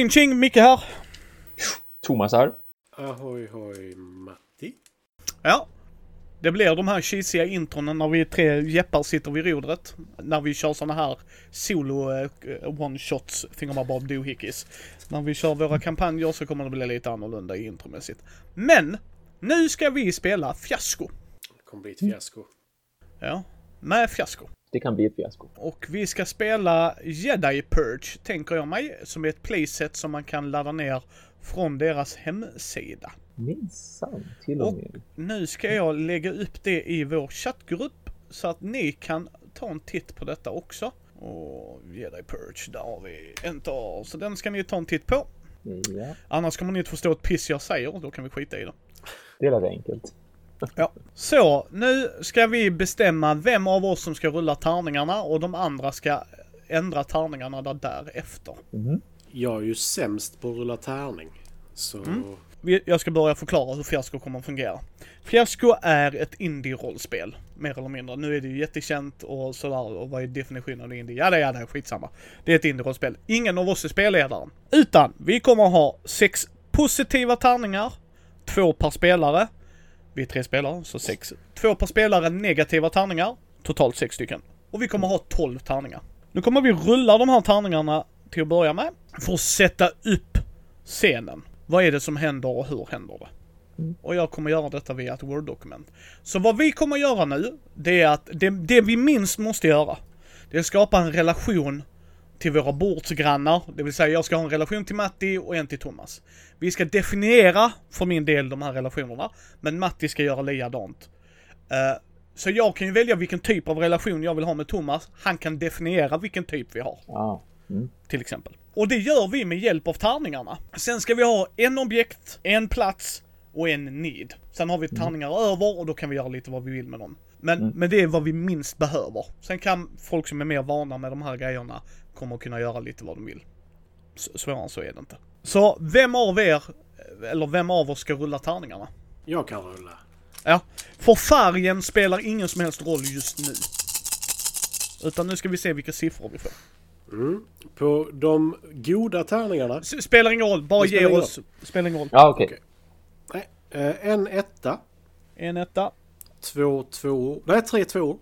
Ching ching, Micke här. Thomas här. Ahoy hoj Matti. Ja. Det blir de här cheesiga intronen när vi tre jeppar sitter vid rodret. När vi kör såna här solo eh, one-shots, thingamabob doohickeys. När vi kör våra kampanjer så kommer det bli lite annorlunda intromässigt. Men! Nu ska vi spela Fiasko. Det kommer bli ett fiasko. Ja, med Fiasko. Det kan bli ett fiasko. Och vi ska spela Jedi Purge, tänker jag mig, som är ett playset som man kan ladda ner från deras hemsida. Minsann, till och Och med. nu ska jag lägga upp det i vår chattgrupp så att ni kan ta en titt på detta också. Och Jedi Purge, där har vi Enter. Så den ska ni ta en titt på. Ja, Annars kommer ni inte förstå ett piss jag säger, då kan vi skita i det. det är rätt enkelt. Ja. Så, nu ska vi bestämma vem av oss som ska rulla tärningarna och de andra ska ändra tärningarna där därefter. Mhm. Jag är ju sämst på att rulla tärning. Så Vi- Jag ska börja förklara hur Fiasko kommer att fungera. Fiasko är ett indie-rollspel, mer eller mindre. Nu är det ju jättekänt och sådär, och vad är definitionen av indie? Ja, det är det, skitsamma. Det är ett indie-rollspel. Ingen av oss är spelledaren. Utan, vi kommer att ha sex positiva tärningar, två per spelare. Vi är tre spelare, så sex. Två per spelare negativa tärningar, totalt sex stycken. Och vi kommer ha 12 tärningar. Nu kommer vi rulla de här tärningarna till att börja med, för att sätta upp scenen. Vad är det som händer och hur händer det? Och jag kommer göra detta via ett Word-dokument. Så vad vi kommer göra nu, det är att det, det vi minst måste göra, det är att skapa en relation till våra bordsgrannar. Det vill säga jag ska ha en relation till Matti och en till Thomas. Vi ska definiera för min del de här relationerna, men Matti ska göra likadant. Eh, så jag kan ju välja vilken typ av relation jag vill ha med Thomas. Han kan definiera vilken typ vi har Ja. Mm. till exempel. Och det gör vi med hjälp av tärningarna. Sen ska vi ha en objekt, en plats och en need. Sen har vi tärningar över och då kan vi göra lite vad vi vill med dem. Men, men det är vad vi minst behöver. Sen kan folk som är mer vana med de här grejerna kommer att kunna göra lite vad de vill. Svårare än så är det inte. Så vem av er, eller vem av oss ska rulla tärningarna? jag kan rulla. Ja, för färgen spelar ingen som helst roll just nu. Utan nu ska vi se vilka siffror vi får. Mm. På de goda tärningarna. S- Spelar ingen roll, bara ge ingen oss. Spelar ingen roll. Ja, okej. Okej. Nej, eh, en etta. En etta, Två tvåor. Nej, tre tvåor.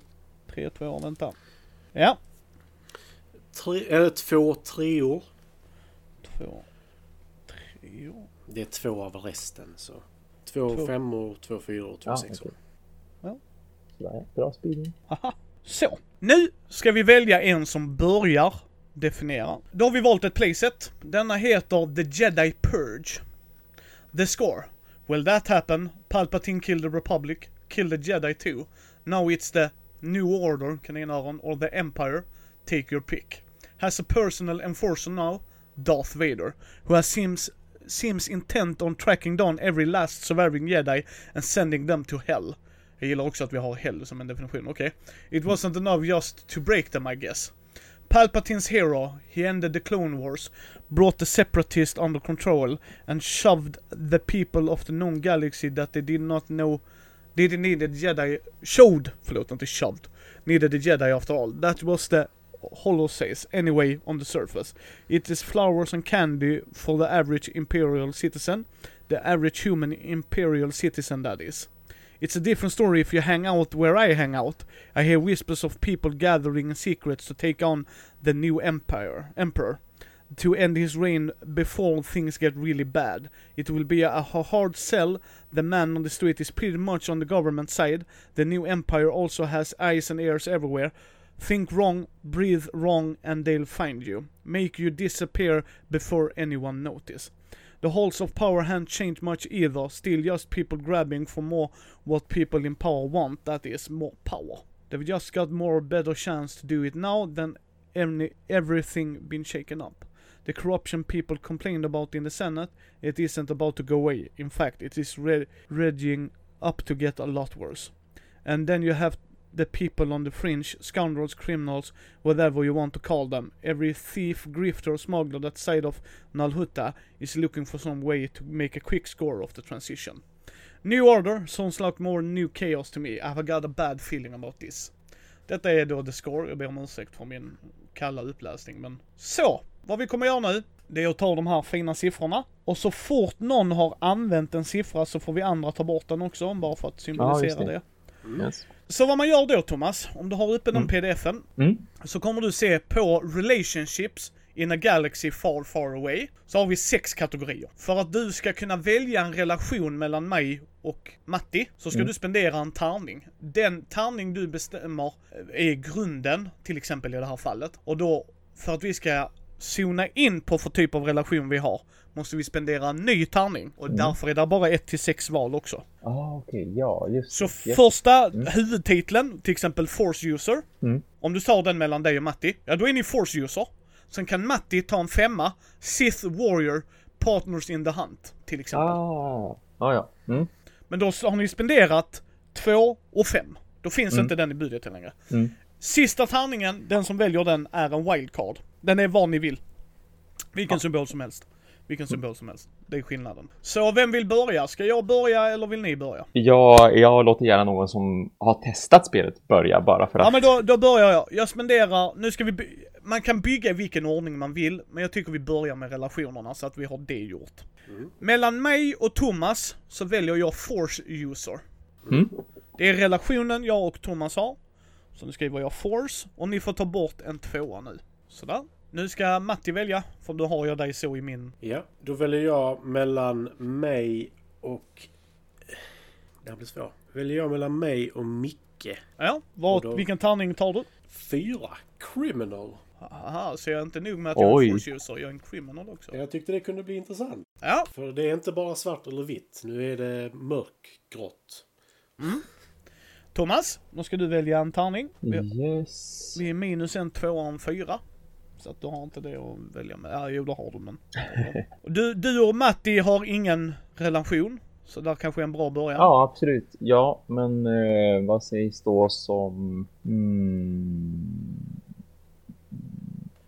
tre tvåor, vänta. Ja, Tre, eller två treor. två, tre. Det är två av resten. Så. Två, Två. femmor, två fyror två Ja, sexor. okej. Sådär, Bra spridning. Haha. Så, nu ska vi välja en som börjar definiera. Då har vi valt ett playset. Denna heter The Jedi Purge. The score. Will that happen? Palpatine killed the Republic, Kill the Jedi 2. Now it's the New Order, kaninöron, or the Empire. Take your pick. Has a personal enforcer now, Darth Vader, who has seems seems intent on tracking down every last surviving Jedi and sending them to hell. Jag gillar också att vi har hell som en definition, okej. Okay. It wasn't enough just to break them I guess. Palpatine's hero, he ended the Clone Wars, brought the separatists under control, and shoved the people of the known galaxy that they did not know didn't need the Jedi, showed, förlåt inte shoved, needed the Jedi after all. That was the Hollow says, anyway, on the surface. It is flowers and candy for the average imperial citizen, the average human imperial citizen that is. It's a different story if you hang out where I hang out. I hear whispers of people gathering in secrets to take on the new empire, emperor, to end his reign before things get really bad. It will be a hard sell. The man on the street is pretty much on the government side. The new empire also has eyes and ears everywhere. Think wrong, breathe wrong, and they'll find you. Make you disappear before anyone notice. The halls of power haven't changed much either, still just people grabbing for more what people in power want, that is, more power. They've just got more better chance to do it now than any, everything been shaken up. The corruption people complained about in the Senate, it isn't about to go away. In fact, it is re- up to get a lot worse. And then you have the people on the fringe, scoundrels, criminals, whatever you want to call them. Every thief, grifter, smuggler that side of Nalhutta is looking for some way to make a quick score of the transition. New Order sounds like more new chaos to me. I've got a bad feeling about this. Detta är då the score, jag ber om ursäkt för min kalla uppläsning men så vad vi kommer göra nu, det är att ta de här fina siffrorna. Och så fort någon har använt en siffra så får vi andra ta bort den också, bara för att Ja, symbolisera just det. det. Yes. Så vad man gör då Thomas, om du har uppe den Mm. pdfen, Mm. så kommer du se på relationships in a galaxy far far away. Så har vi sex kategorier. För att du ska kunna välja en relation mellan mig och Matti, så ska Mm. du spendera en tärning. Den tärning du bestämmer är grunden, till exempel i det här fallet. Och då, för att vi ska zona in på för typ av relation vi har, måste vi spendera en ny tärning. Och Mm. därför är det bara ett till sex val också. Ah, okej. Ja, just Så. Yes. första huvudtiteln, till exempel Force User. Mm. Om du tar den mellan dig och Matti, ja då är ni Force User. Sen kan Matti ta en femma, Sith Warrior, Partners in the Hunt, till exempel. Ah, ah ja. Mm. Men då har ni spenderat två och fem. Då finns Mm. inte den i budgeten längre. Mm. Sista tärningen, den som väljer den, är en wildcard. Den är vad ni vill. Vilken symbol som helst. Vilken symbol som helst. Det är skillnaden. Så vem vill börja? Ska jag börja eller vill ni börja? Ja, jag låter gärna någon som har testat spelet börja bara för att... Ja men då, då börjar jag. Jag spenderar, nu ska vi by- man kan bygga i vilken ordning man vill, men jag tycker vi börjar med relationerna så att vi har det gjort. Mellan mig och Thomas så väljer jag Force User. Mm. Det är relationen jag och Thomas har. Så nu skriver jag Force, och ni får ta bort en tvåa nu. Sådär. Nu ska Matti välja, för då har jag dig så i min... Ja, då väljer jag mellan mig och... Det här blir svårt. Väljer jag mellan mig och Micke. Ja, vad, Och då- vilken tärning tar du? Fyra. Criminal. Aha, så jag är inte nog med att jag är en Force User, jag är en criminal också. Jag tyckte det kunde bli intressant. Ja, För det är inte bara svart eller vitt. Nu är det mörkgrått. Thomas, då ska du välja en tärning. Yes. Vi är minus en, tvåa och en fyra. Så att du har inte det att välja med. Ja, jo det har du men. Du, du och Matti har ingen relation. Så där kanske är en bra början. Ja, absolut. Ja, men eh, vad sägs då som... Mm,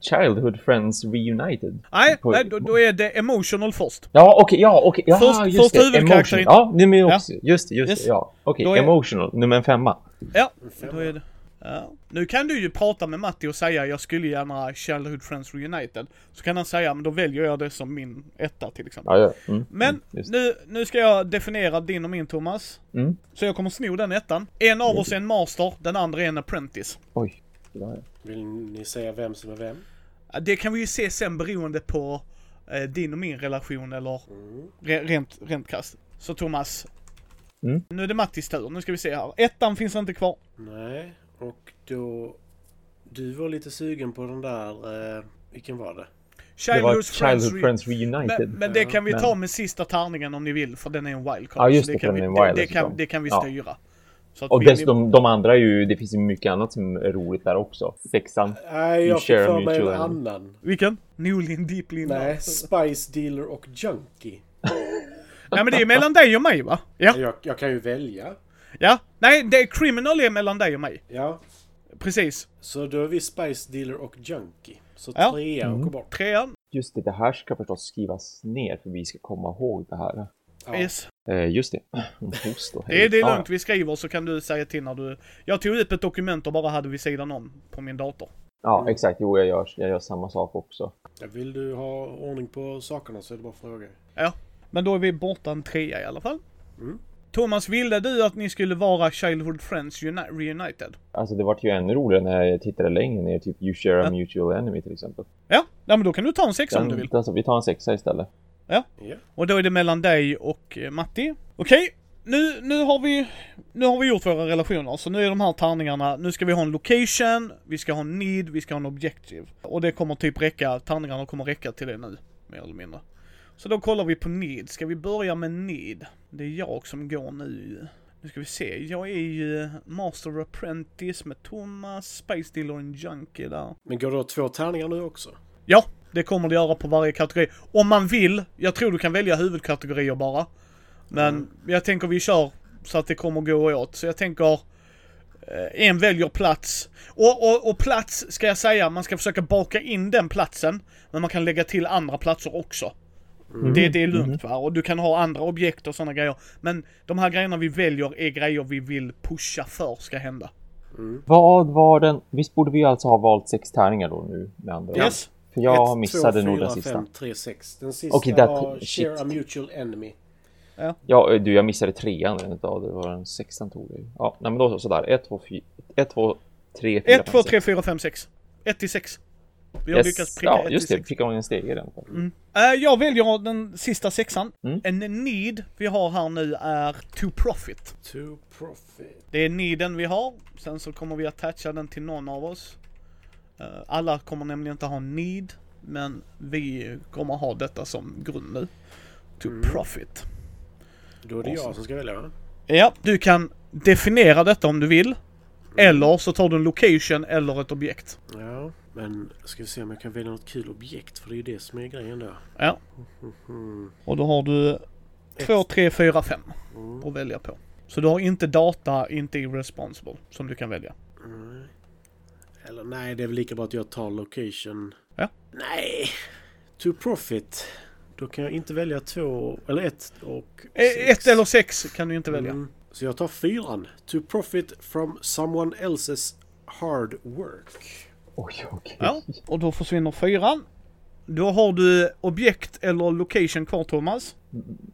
Childhood Friends Reunited? Nej, På- nej då, då är det emotional först. Ja, okej, ja, okej, ja, Först- just första det. Emotional. Ja, nummer Ja. också. Just det, just Yes. det, ja. Okej, är- emotional, nummer en femma. Ja, då är det. Ja. Nu kan du ju prata med Matti och säga jag skulle gärna Childhood Friends Reunited. Så kan han säga men då väljer jag det som min etta till exempel. Ja, ja. Mm, Men mm, nu, nu ska jag definiera din och min Thomas. Mm. Så jag kommer sno den ettan. En av oss är en master, den andra är en apprentice. Oj. Ja, ja. Vill ni säga vem som är vem? Det kan vi ju se sen beroende på eh, din och min relation eller re rent, rent krasst. Så Thomas. Mm. Nu är det Mattis tur. Nu ska vi se här. Ettan finns inte kvar. Nej, och då... Du var lite sugen på den där... Eh, vilken var det? Det Childhood Friends, Re- Friends Reunited. men, men det kan vi ta med sista tärningen om ni vill, för den är en wildcard. Ja, just så det, kan vi, en det, wild det, kan, det kan vi Ja. styra. Så att Och vi- vi- dessutom, de andra är ju, det finns ju mycket annat som är roligt där också. Sexan. Nej, jag fick för mig en annan. Vilken? Newlin Deeply in Nej. Spice Dealer och Junkie. Nej men det är mellan dig och mig va? Ja. Jag, jag kan ju välja. Ja. Nej, det är Criminal är mellan dig och mig. Ja, Precis. så då är vi Spice Dealer och Junkie. Så Ja. trea Mm. åker bort. Trean. Just det, det här ska förstås skrivas ner för vi ska komma ihåg det här. Ja. Yes. Eh, just det. Host och Det är, det är lugnt, vi skriver så kan du säga till när du... Jag tog upp ett dokument och bara hade vid sidan om på min dator. Ja, exakt. Jo, jag gör, jag gör samma sak också. Vill du ha ordning på sakerna så är det bara att fråga. Ja. Men då är vi borta en trea i alla fall. Mm. Thomas, ville du att ni skulle vara Childhood Friends Uni- Reunited? Alltså det vart ju ännu roligare när jag tittade längre ner, typ You share a Ja. mutual enemy till exempel. Ja, ja men då kan du ta en sexa om du vill. Alltså, vi tar en sexa istället. Ja. Och då är det mellan dig och eh, Matti. Okej, nu, nu, har vi, nu har vi gjort våra relationer, så nu är de här tärningarna, nu ska vi ha en location, vi ska ha en need, vi ska ha en objective. Och det kommer typ räcka, tärningarna kommer räcka till det nu, mer eller mindre. Så då kollar vi på need, ska vi börja med need? Det är jag som går nu. Nu ska vi se, jag är ju Master Apprentice med Thomas, Space Dealer och Junkie där. Men går det två tärningar nu också? Ja, det kommer det göra på varje kategori. Om man vill, jag tror du kan välja huvudkategorier bara. Men jag tänker vi kör så att det kommer gå åt. Så jag tänker eh, en väljer plats. Och, och, och plats ska jag säga, man ska försöka baka in den platsen. Men man kan lägga till andra platser också. Det, det är lugnt va? Och du kan ha andra objekt och sådana grejer. Men de här grejerna vi väljer är grejer vi vill pusha för ska hända. Vad var den? Visst borde vi alltså ha valt sex tärningar då nu med andra ord? Yes. För jag Ett, missade två, nog fyra, den sista. fem, tre, sex. Den sista Okej, där- var shit. Share a mutual enemy. Ja, du, jag missade trean redan idag. Det var den sexan tog det. Ja, nej men då så, sådär. Ett, två, fyra, ett, två, tre, fyra, 1, 2, fem, 3, sex. 4, 5, 6. 1 till 6. Vi har Yes. lyckats pricka Ja, 1 just det. 6. Fick man en stege redan. Mm. Eh, jag väljer den sista sexan. Mm. En need vi har här nu är to profit. To profit. Det är needen vi har. Sen så kommer vi attacha den till någon av oss. Eh, alla kommer nämligen inte ha need. Men vi kommer ha detta som grund nu. To Mm. profit. Då är det jag som ska välja va? Ja, du kan definiera detta om du vill. Eller så tar du en location eller ett objekt. Ja, men ska vi se om jag kan välja något kul objekt för det är ju det som är grejen där. Ja, Mm. och då har du 2, 3, 4, 5 Mm. att välja på. Så du har inte data, inte irresponsible som du kan välja. Nej. Eller nej, det är väl lika bra att jag tar location. Ja. Nej! To profit. Då kan jag inte välja två, eller ett och Eh, sex. Ett eller sex kan du inte välja. Mm. Så jag tar fyran. To profit from someone else's hard work. Oj, okej. Ja, och då försvinner fyran. Då har du objekt eller location kvar Thomas.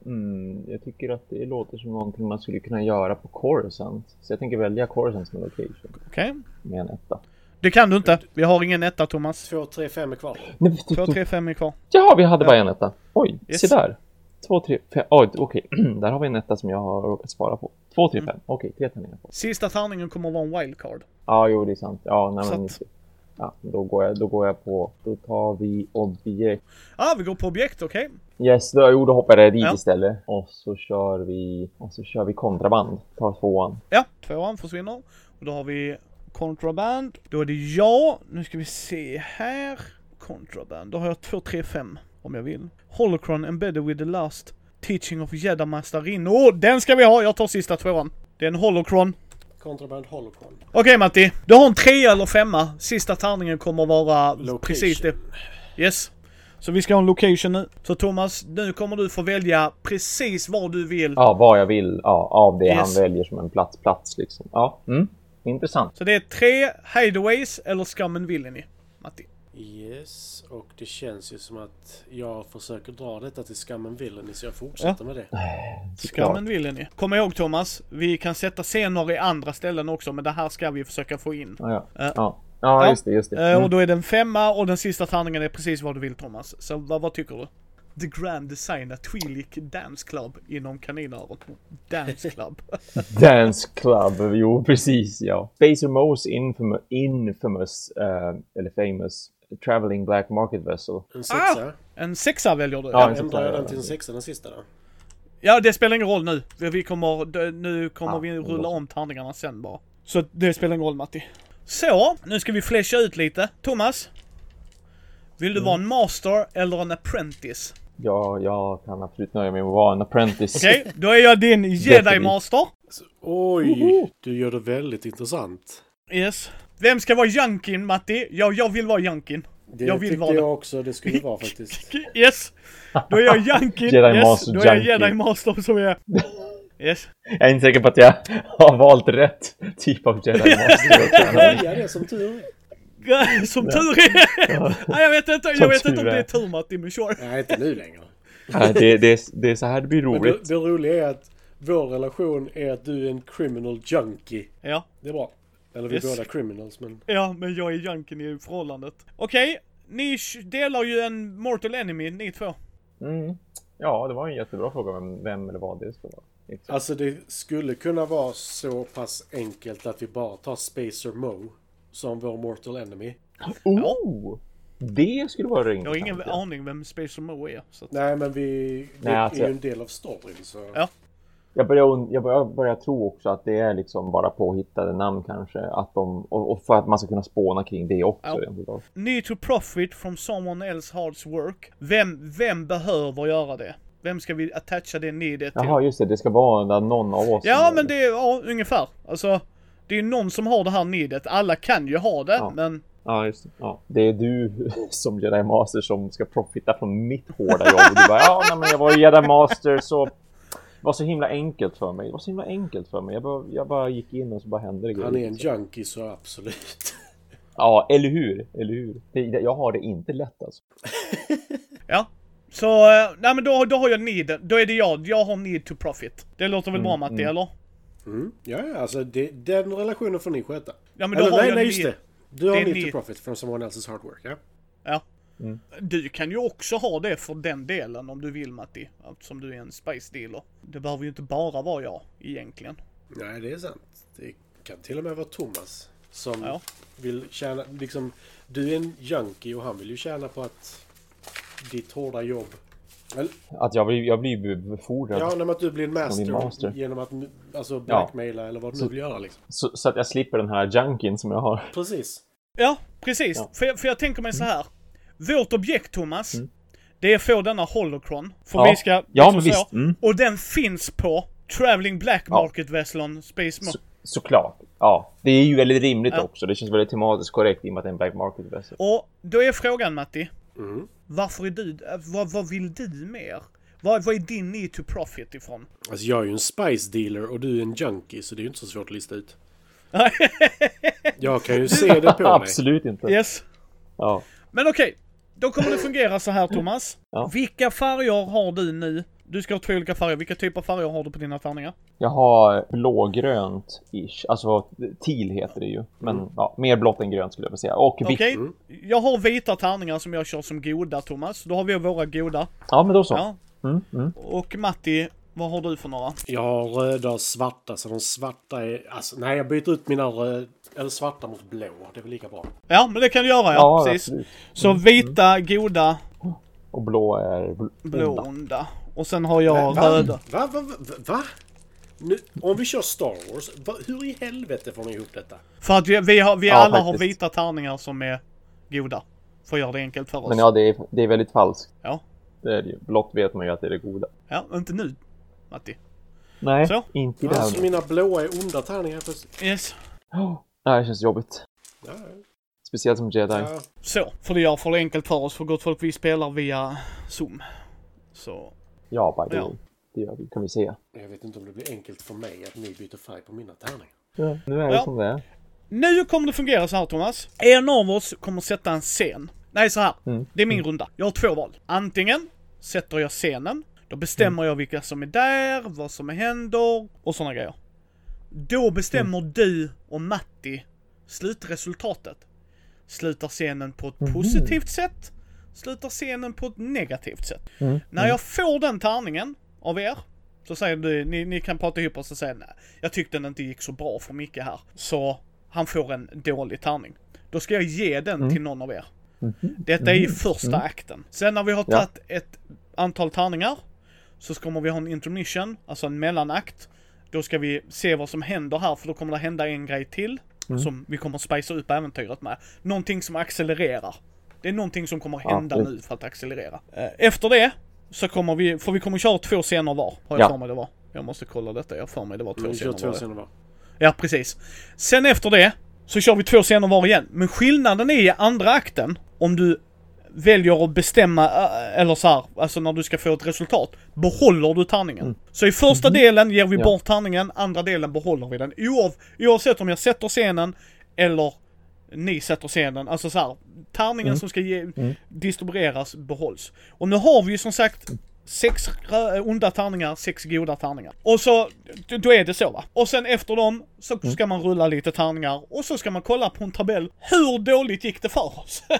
Mm, jag tycker att det låter som någonting man skulle kunna göra på Coruscant. Så jag tänker välja Coruscant som location Okej. med en etta. Det kan du inte. Vi har ingen etta Thomas. Två, tre, fem är kvar. Nej, 2, 3, 5 är kvar. Ja, vi hade bara en etta. Oj, Yes. se där. Två, tre, fem. Oj, okej. där har vi en etta som jag har råkat spara på. Två, tre, fem. Okej, tre tärningar på. Sista tärningen kommer att vara en wildcard. Ja, jo, det är sant. Ja, nej, Så men... att- Ja, då går, jag, då går jag på... Då tar vi objekt. Ja, vi går på objekt, okej? Yes, då, jo, då hoppar jag dit Ja. istället. Och så kör vi... Och så kör vi kontraband. Tar tvåan. Ja, tvåan försvinner. Och då har vi kontraband. Då är det ja. Nu ska vi se här. Kontraband. Då har jag 2, 3, 5 om jag vill. Holocron embedded with the last teaching of Jedi Master Rin. Åh, den ska vi ha! Jag tar sista tvåan. Det är en Holocron. Kontraband Holocron. Okej Matti, du har en trea eller femma. Sista tärningen kommer att vara Location. precis det. Yes. Så vi ska ha en location nu. Så Thomas, nu kommer du få välja precis vad du vill. Ja, vad jag vill. Ja, av det Yes. han väljer som en plats, plats liksom. Ja, mm. Intressant. Så det är tre hideaways eller Scum and Villainy. Matti. Yes, och det känns ju som att jag försöker dra detta till Scum Villainy så jag fortsätter med det. And Villainy. Kom ihåg Thomas, vi kan sätta scener i andra ställen också men det här ska vi försöka få in. Ja, ja. Eh, ja. ja ja. just det, just det. Mm. Och då är det en femma och den sista tärningen är precis vad du vill Thomas. Så vad, vad tycker du? The Grand Designer Twi'lek Dance Club inom kaninöron. Dance Club. Dance Club, jo precis ja. Spacer Mo's infamous, infamous eh, eller famous traveling black market vessel. En sexa. En sexa väljer du? Ja, Ja, en sexa. Ändrar jag den till en sexa den sista då? ja det spelar ingen roll nu. Vi kommer, nu kommer Ja, vi rulla om tärningarna sen bara. Så det spelar ingen roll Matti. Så, nu ska vi flasha ut lite. Thomas. Vill du vara en master eller en apprentice? Ja, jag kan absolut nöja mig med att vara en apprentice. Okej, då är jag din jedi Definitivt. master. Oj, du gör det väldigt intressant. Yes. Vem ska vara Junkin Matti? Ja, jag vill vara Junkin. Det Jag vill tyckte vara det. jag också det skulle vara faktiskt. Yes! Då är jag Junkin. Jedi yes. Master Då är jag. Jedi Master som är... Yes. Jag är inte säker på att jag har valt rätt typ av Jedi Master. Välja det som tur är. Som tur är. Nej, jag vet inte, jag vet inte om det är tur Matti, men sure. Nej, inte nu längre. Nej, det, det, är, det är så här det blir Men det, roligt. det roliga är att vår relation är att du är en criminal junkie. Ja. Det är bra. Eller vi är båda criminals men... Ja, men jag är Junkin i förhållandet. Okej, ni sh- delar ju en mortal enemy, ni två. Mm. Ja, det var en jättebra fråga vem, vem eller vad det ska vara. Alltså det skulle kunna vara så pass enkelt att vi bara tar Spacer Mo som vår mortal enemy. Oh! Det skulle vara Jag har ingen aning vem Spacer Mo är. Så att... Nej men vi... Det Nej, alltså- är ju en del av storyn så... Ja. Jag börjar, jag börjar, börjar tro också att det är liksom bara påhittade namn kanske. Att de, och, och för att man ska kunna spåna kring det också. Ja. Need to profit from someone else hard work. Vem, vem behöver göra det? Vem ska vi attacha det needet till? Jaha, just det. Det ska vara någon av oss. Ja, men det är ja, ungefär. Alltså, det är ju någon som har det här needet. Alla kan ju ha det, Ja. men Ja, just det. Ja. Det är du som Jedi Master som ska profitta från mitt hårda jobb. Och du bara, ja, nej, men jag var Jedi Master så... Var så himla enkelt för mig. Det var så himla enkelt för mig. Jag bara, jag bara gick in och så bara hände det grejer. Han är en junkie så absolut. Ja, eller hur? Eller hur? Jag har det inte lätt alltså. Ja. Så, eh, nej men då, då har jag need, då är det jag, jag har need to profit. Det låter väl bra Matti, eller? Mm. Ja, ja, alltså det, den relationen får ni sköta. Ja men då Eller har nej, jag nej, just need, det. Du har need ni- to profit from someone else's hard work, ja. Ja. Mm. Du kan ju också ha det för den delen om du vill Matti. Eftersom du är en spice dealer. Det behöver ju inte bara vara jag, egentligen. Nej, det är sant. Det kan till och med vara Thomas som Ja. vill tjäna, liksom, du är en junkie och han vill ju tjäna på att ditt hårda jobb. Eller, Att jag blir, jag blir befordrad. ja, när att du blir en master, master. genom att alltså blackmaila eller vad du nu Så- vill göra liksom. Så, så att jag slipper den här junkien som jag har. Precis. Ja, precis. Ja. För, jag- för jag tänker mig så här. Vårt objekt Thomas, Mm. det är att få denna holocron. För Ja. vi ska... Ja, liksom men visst. Mm. Och den finns på Traveling Black Ja. Market Vesslon Space Mo- Så, såklart. Ja, det är ju väldigt rimligt Ja. också. Det känns väldigt tematiskt korrekt i och med att det är en black market vessel. Och då är frågan Matti, Mm. varför är du, äh, vad, vad vill du mer? Vad, vad är din need to profit ifrån? Alltså jag är ju en spice dealer och du är en junkie så det är ju inte så svårt att lista ut. Jag kan ju se det på dig. Absolut inte. yes. Ja. Men okej, då kommer det fungera så här Thomas. Ja. Vilka färger har du nu? Du ska ha två olika färger. Vilka typer av färger har du på dina tärningar? Jag har blågrönt-ish. Alltså, teal heter det ju. Men ja, mer blått än grönt skulle jag vilja säga. Och vitt. Okej, Mm. jag har vita tärningar som jag kör som goda Thomas. Då har vi våra goda. Ja, men då så. Ja. Mm, mm. Och Matti, vad har du för några? Jag har röda och svarta så de svarta är... Alltså nej jag byter ut mina röda... Eller svarta mot blå. Det är väl lika bra. Ja, men det kan du göra ja, Ja, precis. absolut. Så vita, goda, Och blå är bl- blå, onda. Och sen har jag va? röda. Va? Va? Va? va? Nu, om vi kör Star Wars, va, hur i helvete får ni ihop detta? För att vi, vi, har, vi Ja, alla har faktiskt. vita tärningar som är goda. För att göra det enkelt för oss. Men ja, det är, det är väldigt falskt. ja. Det är det ju. Blått vet man ju att det är det goda. Ja, inte nu, Matti. Nej, Så. inte i det här. Alltså mina blåa är onda tärningar plötsligt. Yes. Oh, det här känns jobbigt. Ja, Speciellt som jedi. ja. Så, för det gör för det enkelt för oss. För gott folk, vi spelar via Zoom. Så, Ja, by the Ja. way. Det gör vi, kan vi se. Jag vet inte om det blir enkelt för mig att ni byter färg på mina tärningar. Ja, nu är det Ja. som det är. Nu kommer det fungera så här Thomas. En av oss kommer sätta en scen. Nej, så här. Mm. Det är min runda. Jag har två val. Antingen sätter jag scenen. Då bestämmer jag vilka som är där, vad som händer och sådana grejer. Då bestämmer du och Matti slutresultatet. Slutar scenen på ett positivt sätt? Slutar scenen på ett negativt sätt? Mm. När jag får den tärningen av er, så säger du, ni, ni kan prata ihop och så säger nej, jag tyckte den inte gick så bra för Micke här. Så han får en dålig tärning. Då ska jag ge den Mm. till någon av er. Detta är ju första akten. Sen när vi har Ja. tagit ett antal tärningar, så kommer vi ha en intermission, alltså en mellanakt. Då ska vi se vad som händer här, för då kommer det hända en grej till. Mm. Som vi kommer spicea upp äventyret med. Någonting som accelererar. Det är någonting som kommer hända Ja, nu för att accelerera. Eh, Efter det, så kommer vi, för vi kommer köra två scener var, har jag Ja. för mig det var. Jag måste kolla detta, jag för mig det var två Mm, scener två var. scener var. Ja, precis. Sen efter det så kör vi två scener var igen. Men skillnaden är i andra akten, om du väljer att bestämma, äh, eller så här, alltså när du ska få ett resultat, behåller du tärningen. Så i första delen ger vi Ja. bort tärningen, andra delen behåller vi den. Oav, oavsett om jag sätter scenen eller ni sätter scenen. Alltså så här, tärningen som ska ge, distribueras behålls. Och nu har vi ju som sagt sex onda tärningar, sex goda tärningar. Och så, då är det så va. Och sen efter dem så ska man rulla lite tärningar och så ska man kolla på en tabell. Hur dåligt gick det för oss?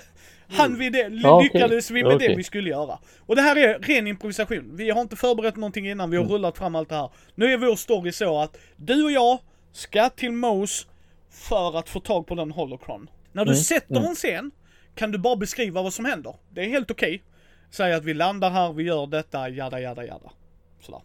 Han vi det, lyckades vi med det vi skulle göra? Och det här är ren improvisation. Vi har inte förberett någonting innan, vi har rullat fram allt det här. Nu är vår story så att du och jag ska till Mose för att få tag på den holocron. När du sätter en scen kan du bara beskriva vad som händer. Det är helt okej. Säg att vi landar här, vi gör detta, jada jada jada. Sådär.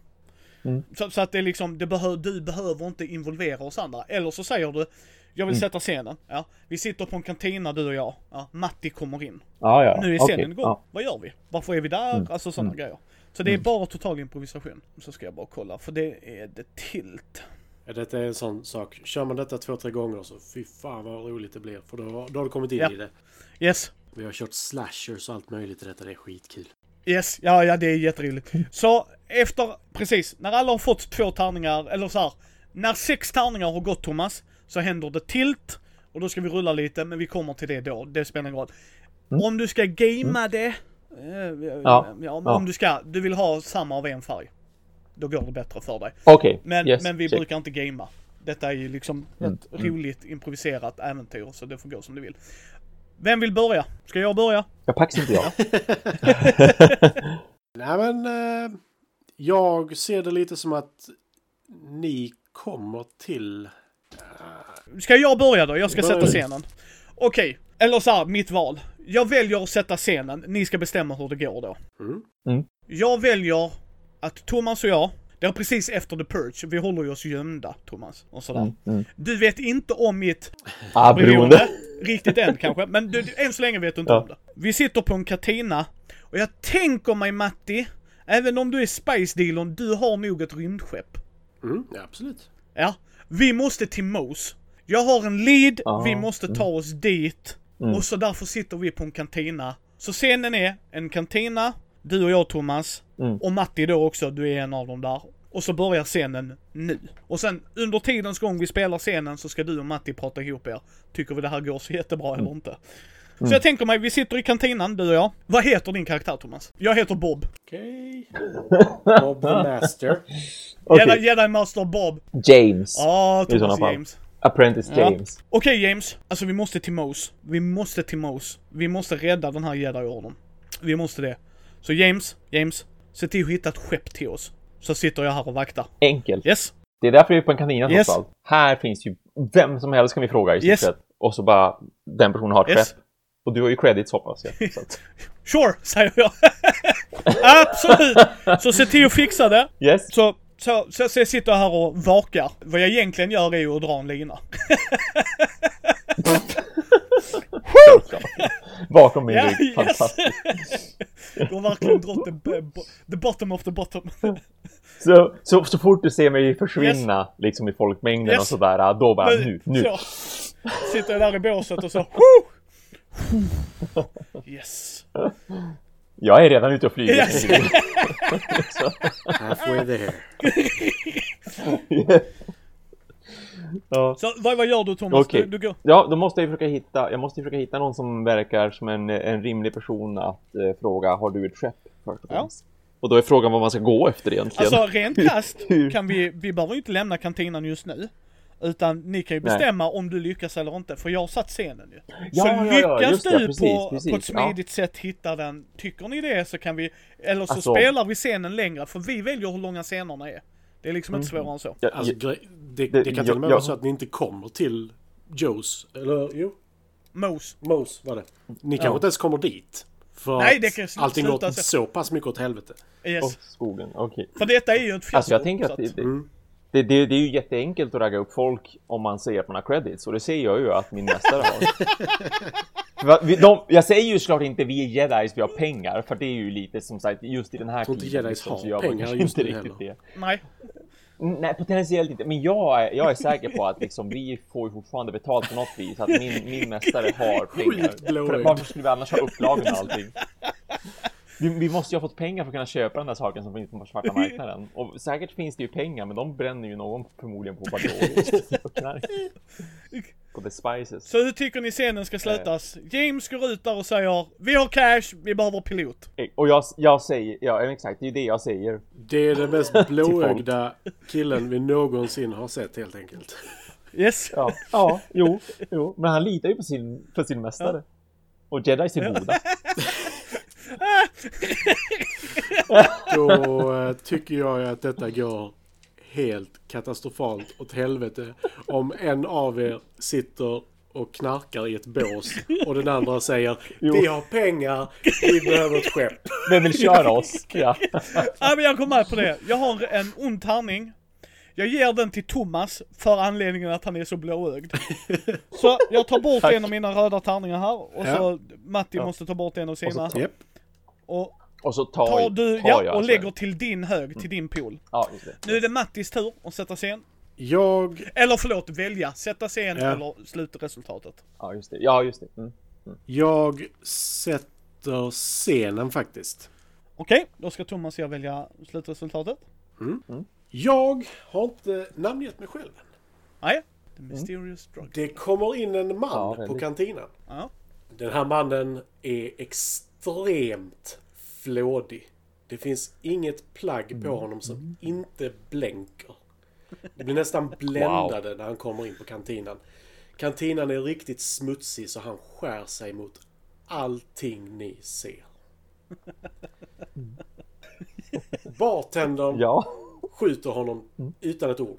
Så, så att det är liksom, det behö, du behöver inte involvera oss andra. Eller så säger du, jag vill sätta scenen. Ja, vi sitter på en kantina du och jag. Ja, Matti kommer in. Ja, ja. Nu är scenen igång. Ja. Vad gör vi? Varför är vi där? Alltså sådana grejer. Så det är bara total improvisation. Så ska jag bara kolla, för det är det tilt. Ja, detta är en sån sak. Kör man detta två, tre gånger så fy fan vad roligt det blir. För då, då har du kommit in Ja. i det. Yes. Vi har kört slashers och allt möjligt i detta. Det är skitkul. Yes, ja, ja det är jätteroligt. Så efter, precis, när alla har fått två tärningar, eller så här, när sex tärningar har gått Thomas, så händer det tilt Och då ska vi rulla lite, men vi kommer till det då. Det spelar ingen roll. Mm. Om du ska gamea det. eh, Ja. ja, om du ska, du vill ha samma av en färg. Då går det bättre för dig. Okej, Men, yes, men vi check. brukar inte gamea. Detta är ju liksom Mm, ett roligt improviserat äventyr, så det får gå som du vill. Vem vill börja? Ska jag börja? Jag paxar inte jag. Nej men, eh, jag ser det lite som att ni kommer till... Ska jag börja då? Jag ska Börja. sätta scenen. Okej, eller så här, mitt val. Jag väljer att sätta scenen. Ni ska bestämma hur det går då. Mm. Mm. Jag väljer att Thomas och jag, det är precis efter The Purge, vi håller ju oss gömda, Thomas. Och sådär. Mm, mm. Du vet inte om mitt Ah, beroende. Riktigt än kanske, men du, än så länge vet du inte Ja. om det. Vi sitter på en katina, och jag tänker mig Matti, även om du är Spice Dealern, du har nog ett rymdskepp. Mm, ja, absolut. Ja, vi måste till Mos. Jag har en lead, Ja, vi måste ta oss dit. Mm. Och så därför sitter vi på en kantina. Så scenen är en kantina, du och jag Thomas, Mm. och Matti då också, du är en av dem där. Och så börjar scenen nu. Och sen under tidens gång vi spelar scenen så ska du och Matti prata ihop er. Tycker vi det här går så jättebra eller inte? Så jag tänker mig, vi sitter i kantinan, du och jag. Vad heter din karaktär Thomas? Jag heter Bob. Okej. Bob the Master. Okej, Jedi, Jedi Master Bob. James. Ja, sådana Thomas. James. Apprentice Ja. James. Okej James, alltså vi måste till Mos. Vi måste till Mos. Vi måste rädda den här jedi-orden. Vi måste det. Så James, James, se till att hitta ett skepp till oss. Så sitter jag här och vaktar. Enkelt. Yes? Det är därför vi är på en kantina Yes. trots allt. Här finns ju vem som helst kan vi fråga i stort Yes. sett. Och så bara den personen har ett Yes. skepp. Och du har ju credits hoppas jag. Så att, Sure, säger jag. Absolut! Så se till att fixa det. yes. Så, så, så, så jag sitter här och vakar. Vad jag egentligen gör är ju att dra en lina. Bakom min rygg. yes. Fantastiskt. Du har verkligen dragit the, bottom of the bottom. Så, så, så fort du ser mig försvinna liksom i folkmängden Yes. och sådär, då bara nu, nu. Så. Sitter jag där i båset och så. Yes. Jag är redan ute och flyger. Halfway there. ja. Så vad, vad gör du Thomas? Okej. Du, du går. ja, då måste jag försöka hitta, jag måste försöka hitta någon som verkar som en, en rimlig person att eh, fråga, har du ett skepp? Ja. Och då är frågan vad man ska gå efter egentligen. Alltså rent krasst kan vi, vi behöver ju inte lämna kantinan just nu. Utan ni kan ju Nej. bestämma om du lyckas eller inte, för jag har satt scenen ju. Ja, så ja, ja, lyckas det, du precis, på, precis, på ett ja. smidigt sätt hitta den, tycker ni det så kan vi, eller så Alltså- spelar vi scenen längre, för vi väljer hur långa scenerna är. Det är liksom inte svårare än så. Alltså, det, det- det kan till och med vara så att ni inte kommer till Joes. Eller jo, Mos. Mose var det. Ni kanske inte ens kommer dit. För Nej, att det kan allting går så. pass mycket åt helvete. Yes. Åh, skogen, okej. För detta är ju ett fiasko. Alltså jag tänker att det, det, Mm. Det, det, det är ju jätteenkelt att ragga upp folk om man ser att man har credits. Och det ser jag ju att min mästare har. De, jag säger ju såklart inte vi är jedis, vi har pengar. För det är ju lite som sagt, just i den här tror inte tiden. jedis har gör man pengar just inte riktigt det. Nej. Nej, potentiellt inte. Men jag är, jag är säker på att liksom, vi får ju fortfarande betalt på något vis. Att min, min mästare har pengar. För varför skulle vi annars ha upplagen och allting? Vi, vi måste ju ha fått pengar för att kunna köpa den där saken som finns på svarta marknaden. Och säkert finns det ju pengar, men de bränner ju någon förmodligen på vadå? På the spices. Så hur tycker ni scenen ska slutas? James går ut där och säger Vi har cash, vi behöver pilot. Och jag, jag säger, ja exakt, det är ju det jag säger. Det är den mest blåögda killen vi någonsin har sett helt enkelt. Yes. Ja, ja jo, jo. Men han litar ju på sin, på sin mästare. Och jedis är goda. Då eh, tycker jag att detta går helt katastrofalt åt helvete. Om en av er sitter och knarkar i ett bås och den andra säger Vi har pengar, vi behöver ett skepp. Vem vill köra oss? Ja. Ja men jag går med på det. Jag har en ond tärning. Jag ger den till Thomas för anledningen att han är så blåögd. Så jag tar bort Tack. en av mina röda tärningar här och Ja. så Matti Ja. måste ta bort en av sina. Japp. Och Och så tar, tar du, tar ja, jag och alltså. lägger till din hög, till din pool. Ja, just det. Nu är det Mattis tur att sätta scen. Jag, Eller förlåt, välja. Sätta scen Ja. eller slutresultatet. Ja, just det. Ja, just det. Mm. jag sätter scenen faktiskt. Okej, då ska Thomas och jag välja slutresultatet. Jag har inte namngett mig själv än. Nej, The mysterious drug. Det kommer in en Ja, man på väldigt. kantinen. Ja. Den här mannen är extremt flådig. Det finns inget plagg på honom som inte blänker. Det blir nästan bländade när han kommer in på kantinen. Kantinan är riktigt smutsig så han skär sig mot allting ni ser. Bartendern Ja. skjuter honom utan ett ord.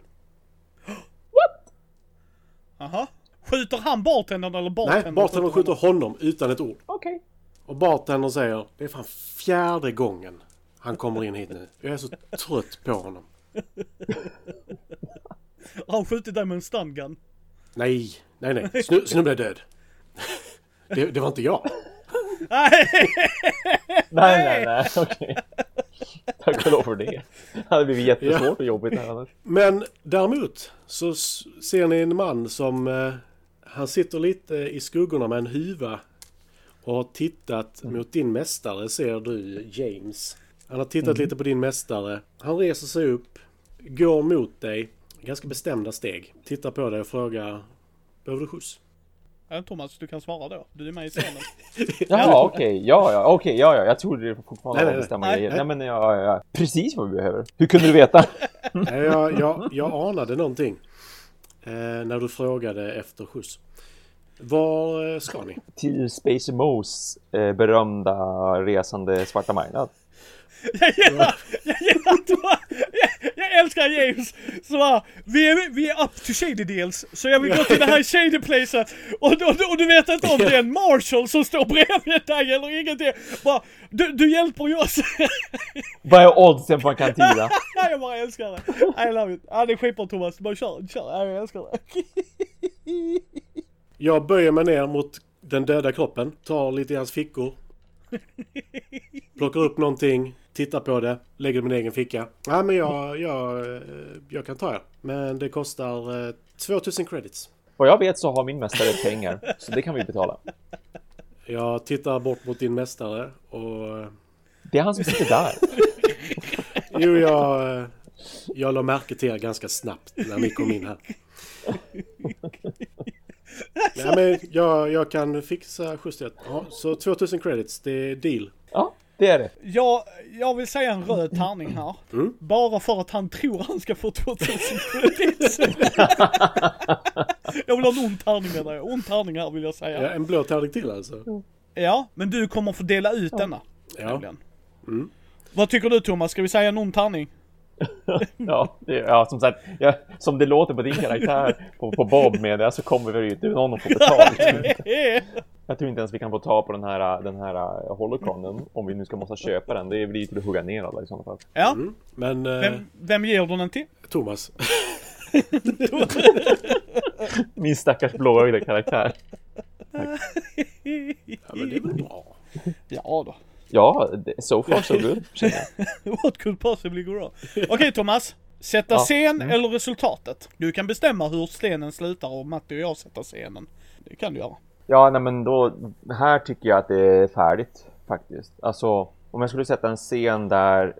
Aha. Skjuter han bartendern eller Nej, bartendern? bartendern skjuter honom utan ett ord. Okej. Och bartendern säger det är fan fjärde gången han kommer in hit nu. Jag är så trött på honom. Har han skjutit dig med en stungun? Nej, nej, nej. Snu, snubben är död. Det, det var inte jag. Nej! Nej, nej, nej. Okej. Tack och lov för det. Det hade blivit jättesvårt och jobbigt här annars. Men däremot så ser ni en man som... Eh, han sitter lite i skuggorna med en huva. Och har tittat mot din mästare ser du James. Han har tittat lite på din mästare. Han reser sig upp. Går mot dig. Ganska bestämda steg. Tittar på dig och frågar. Behöver du skjuts? Ja, Thomas, du kan svara då. Du är med i scenen. Jaha, okej. Ja, ja, okej. Ja, ja. Jag trodde det fortfarande Nej, var nej, bestämda nej. grejer. Nej. Nej, men ja, ja. Precis vad vi behöver. Hur kunde du veta? Nej, jag, jag, jag anade någonting. Eh, när du frågade efter skjuts. Var eh, ska ni? Till Space Moes eh, berömda resande svarta marknad. Jag gillar, jag gillar att jag, jag älskar James som bara, vi är, vi är up to shady deals, så jag vill gå till det här shady placet och, och, och du vet inte om det är en Marshall som står bredvid dig eller ingenting. Bara, du, du hjälper ju oss. Vad är oddsen på en kantina? jag bara älskar det. I love it. Ja det är skitbra Thomas, bara kör, kör. Ja, jag älskar det. Jag böjer mig ner mot den döda kroppen. Tar lite i hans fickor. Plockar upp någonting. Tittar på det. Lägger det i min egen ficka. Ja men jag, jag, eh, jag kan ta er. Men det kostar eh, 2000 credits. Vad jag vet så har min mästare pengar, så det kan vi betala. Jag tittar bort mot din mästare och... eh, Det är han som sitter där. Jo, jag... eh, Jag la märke till er ganska snabbt när ni kom in här. Nej, men jag, jag kan fixa skjutsrätt. Ja, så 2000 credits, det är deal. Ja, det är det. Jag, jag vill säga en röd tärning här. Bara för att han tror han ska få 2000 credits. jag vill ha en ond tärning menar jag. Ond tärning här vill jag Ja, säga. en blå tärning till alltså. Ja, men du kommer få dela ut denna. Ja. nämligen. Vad tycker du Thomas? Ska vi säga en ond tärning? Ja, det, ja som sagt, ja, som det låter på din karaktär på, på Bob med det så kommer vi ju inte någon att få betalt. Jag tror inte ens vi kan få ta på den här, den här uh, holocronen om vi nu ska måste köpa den. Det blir till att hugga ner alla i sådana fall. Ja, Men eh, vem, vem ger du den till? Thomas. Min stackars blåögda karaktär. Ja, men det är väl bra. Ja då. Ja, so far so good. What could possibly go wrong? Okej Thomas. Sätta Ja. scen eller resultatet? Du kan bestämma hur scenen slutar och Matti och jag sätter scenen. Det kan du göra. Ja, nej men då, här tycker jag att det är färdigt faktiskt. Alltså, om jag skulle sätta en scen där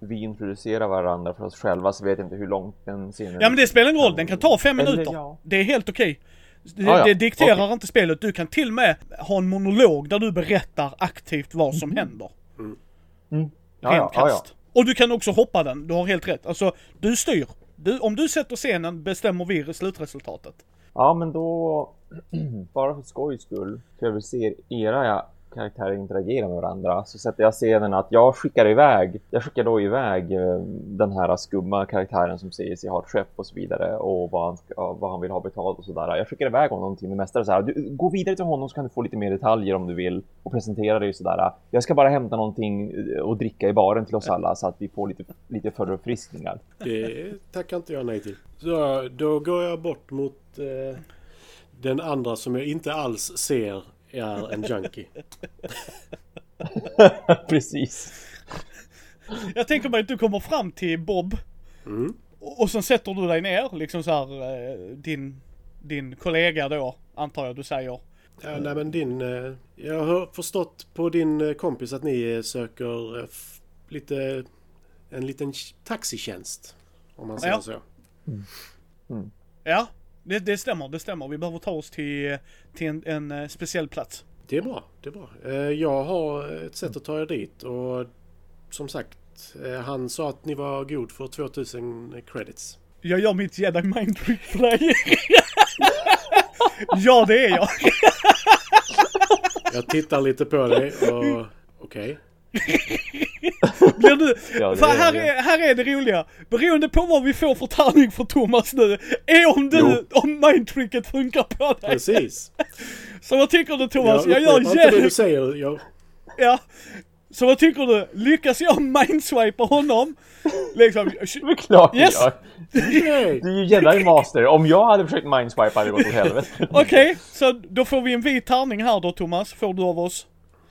vi introducerar varandra för oss själva så vet jag inte hur långt den scenen Ja men det spelar ingen roll, den kan ta fem Eller, minuter. ja. Det är helt okej. Det, Ja, ja. det dikterar Okej. inte spelet. Du kan till och med ha en monolog där du berättar aktivt vad som händer. Mm. Ja, Rent ja, ja, ja. Och du kan också hoppa den, du har helt rätt. Alltså, du styr. Du, om du sätter scenen bestämmer vi slutresultatet. Ja, men då, bara för skojs skull, så jag vill se era ja, karaktärer interagera med varandra, så sätter jag scenen att jag skickar iväg, jag skickar då iväg eh, den här skumma karaktären som säger sig ha ett skepp och så vidare och vad han, ska, vad han vill ha betalt och sådär. Jag skickar iväg honom till min mästare så här, du, gå vidare till honom så kan du få lite mer detaljer om du vill och presentera dig sådär. Jag ska bara hämta någonting eh, och dricka i baren till oss alla så att vi får lite, lite förfriskningar. Det tackar inte jag nej till. Så då går jag bort mot eh, den andra som jag inte alls ser är en junkie. Precis. Jag tänker mig att du kommer fram till Bob. Mm. Och, och sen sätter du dig ner, liksom så här, eh, din, din kollega då, antar jag du säger. Ja, nej men din... Eh, jag har förstått på din eh, kompis att ni söker lite... En liten taxitjänst. Om man säger Ja. så. Ja, Det, det stämmer, det stämmer. Vi behöver ta oss till, till en, en eh, speciell plats. Det är bra, det är bra. Eh, Jag har ett sätt att ta er dit och som sagt, eh, han sa att ni var god för 2000 credits. Jag gör mitt jedi mind trick dig. ja, det är jag. Jag tittar lite på dig och okej. Blir du... Ja, det för är här det. är, här är det roliga. Beroende på vad vi får för tärning för Thomas nu, är om du, Jo. om mindtricket funkar på dig. Precis. Så vad tycker du Thomas? Jag, Jag gör inte det jedi... du säger. Jag, Ja. Så vad tycker du? Lyckas jag mindswipa honom? Liksom... Det är klart Yes. gör. nej. Du är ju jedi master. Om jag hade försökt mindswipa hade det gått åt helvete. Okej, så då får vi en vit tärning här då Thomas, får du av oss.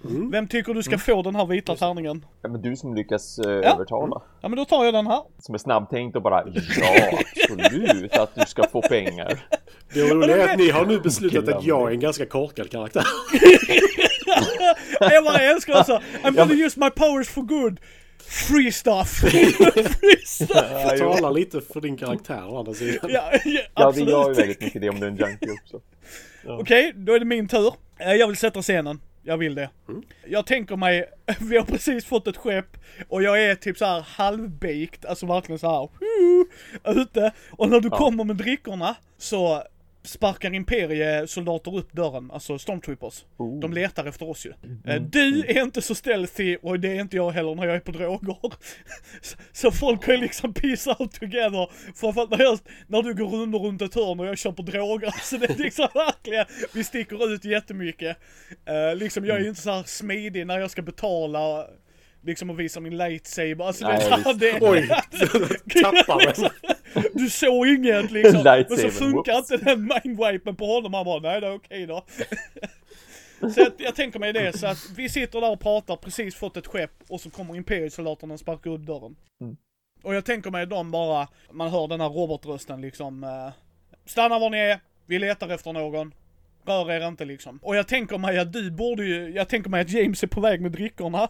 Mm. Vem tycker du ska få den här vita tärningen? Ja, men du som lyckas uh, övertala. Ja men då tar jag den här. Som är snabbtänkt och bara ja, absolut att du ska få pengar. Det roliga är att ni har nu beslutat att jag är en ganska korkad karaktär. Jag bara älskar också. I'm gonna use my powers for good. Free stuff. Free stuff. Ja, jo. Tala lite för din karaktär å andra sidan. Ja, ja, Ja, det gör ju väldigt mycket det om du är en junkie också. Okej, då är det min tur. Eh, Jag vill sätta scenen. Jag vill det. Jag tänker mig, vi har precis fått ett skepp och jag är typ så här halvbaked, alltså verkligen så här whoo, ute. Och när du kommer med drickorna så sparkar imperiesoldater upp dörren, alltså stormtroopers. Oh. De letar efter oss ju. Eh, Du är inte så stealthy och det är inte jag heller när jag är på droger. Så- folk kan ju liksom peace out together. Framförallt när, jag, när du går runt och runt ett hörn och jag kör på droger. Så det är liksom verkligen, vi sticker ut jättemycket. Uh, liksom jag är ju inte så här smidig när jag ska betala. Liksom och visa min lightsaber. Alltså det Nej, så här, visst. det, Oj, tappar den. Du såg inget liksom. Men så funkar whoops. inte den mindwipen på honom. Han bara, nej det är okej då. så jag, jag tänker mig det, så att vi sitter där och pratar, precis fått ett skepp och så kommer imperiesoldaterna och sparkar upp dörren. Mm. Och jag tänker mig de bara, man hör den här robotrösten liksom. Eh, Stanna var ni är, vi letar efter någon. Rör er inte liksom. Och jag tänker mig att du borde ju, jag tänker mig att James är på väg med drickorna.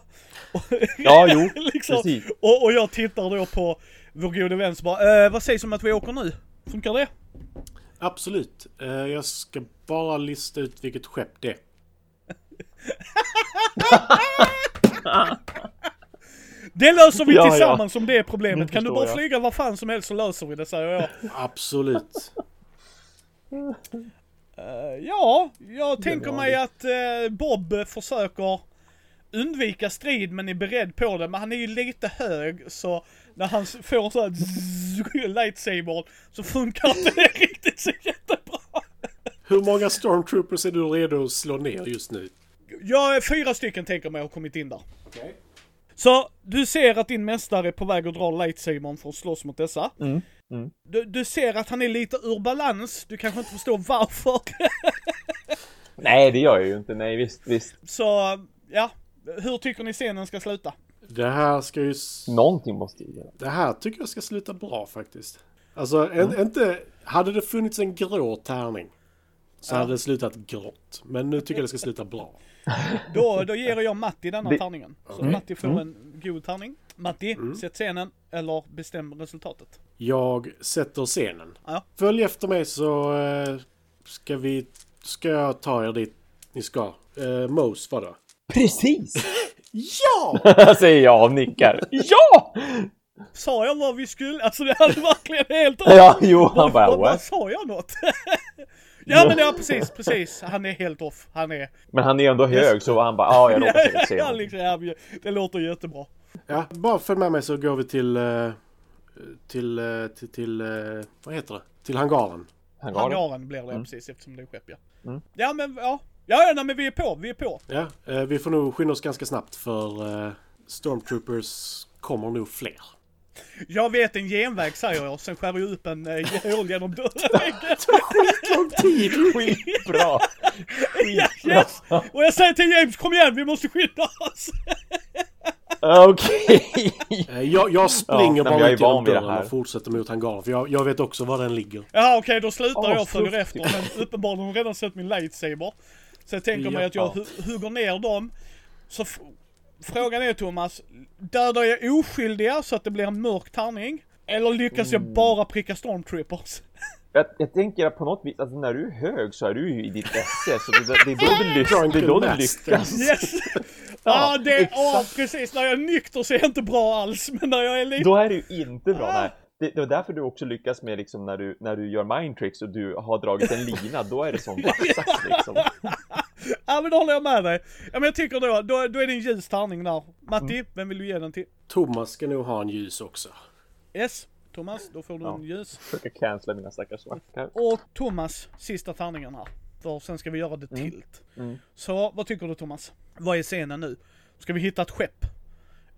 Ja, jo, liksom. precis. Och, och jag tittar då på vår gode vän så bara, eh, vad sägs om att vi åker nu? Funkar det? Absolut. Eh, Jag ska bara lista ut vilket skepp det är. Det löser vi Ja, tillsammans om det är problemet. Nu Kan du förstår bara jag. flyga vad fan som helst så löser vi det säger jag. Absolut. Eh, ja, jag tänker var mig att eh, Bob försöker undvika strid men är beredd på det. Men han är ju lite hög så när han får så här lightsaber så funkar inte det riktigt så jättebra. Hur många stormtroopers är du redo att slå ner just nu? Jag är fyra stycken tänker mig har kommit in där. Så du ser att din mästare är på väg att dra lightsabern för att slåss mot dessa. Mm, mm. Du, du ser att han är lite ur balans, du kanske inte förstår varför. Nej, det gör jag ju inte. Nej, visst, visst. Så, ja. Hur tycker ni scenen ska sluta? Det här ska ju... Någonting måste ju. Det här tycker jag ska sluta bra faktiskt. Alltså, en, inte... Hade det funnits en grå tärning så hade det slutat grått. Men nu tycker jag det ska sluta bra. Då, då ger jag Matti denna Det- tärningen. Så Okej. Matti får en god tärning. Matti, sätt scenen eller bestäm resultatet. Jag sätter scenen. Ja. Följ efter mig så eh, ska vi... Ska jag ta er dit ni ska. Uh, Mose var det. Precis! Ja! Säger jag och nickar. Ja! Sa jag vad vi skulle? Alltså det hade verkligen helt Ja, jo, han bara vad- vad? Sa jag något? ja men ja precis, precis. Han är helt off. Han är... Men han är ändå hög så han bara ja, jag råkar säkert se ja, liksom, ja, det låter jättebra. Ja, bara följ med mig så går vi till... eh, till... eh, till... till eh, vad heter det? Till hangaren. Han gav det. Hangaren blir det precis eftersom det är skepp ja. Mm. Ja men ja. Ja, ja nej, men vi är på, vi är på. Ja, eh, vi får nog skynda oss ganska snabbt för eh, Stormtroopers kommer nog fler. Jag vet en genväg säger jag, sen skär jag upp en eh, hål genom dörren. Lång tid! Skitbra! ja, yes! Och jag säger till James, kom igen, vi måste skynda oss! Okej! Eh, jag, jag springer Ja, bara ut genom det dörren här. och fortsätter mot hangaren. För jag, jag vet också var den ligger. Ja okej, då slutar Åh, jag följer efter. Men uppenbarligen har de redan sett min lightsaber. Så jag tänker mig Ja. att jag hu- hugger ner dem. Så frågan är Thomas, dödar jag oskyldiga så att det blir en mörk tärning? Eller lyckas jag bara pricka stormtroopers? Jag, jag tänker att på något vis, alltså när du är hög så är du ju i ditt esse, så det, det är då du, lyckas, det är då du Drunken lyckas. Yes! Ja, det, exakt. ja, precis. När jag är nykter så är jag inte bra alls, men när jag är lite... Då är det ju inte bra. Ah. Nej. Det, det var därför du också lyckas med liksom när du, när du gör mind tricks och du har dragit en lina, då är det som vaxat liksom. Ja, men då håller jag med dig. Ja, men jag tycker då, då, då är det en ljus tärning där. Matti, Mm. vem vill du ge den till? Thomas ska nog ha en ljus också. Yes, Thomas, då får du Ja. en ljus. Försöker cancella mina stackars svarta. Och Thomas, sista tärningen här. För sen ska vi göra det tilt. Mm. Så vad tycker du Thomas? Vad är scenen nu? Ska vi hitta ett skepp?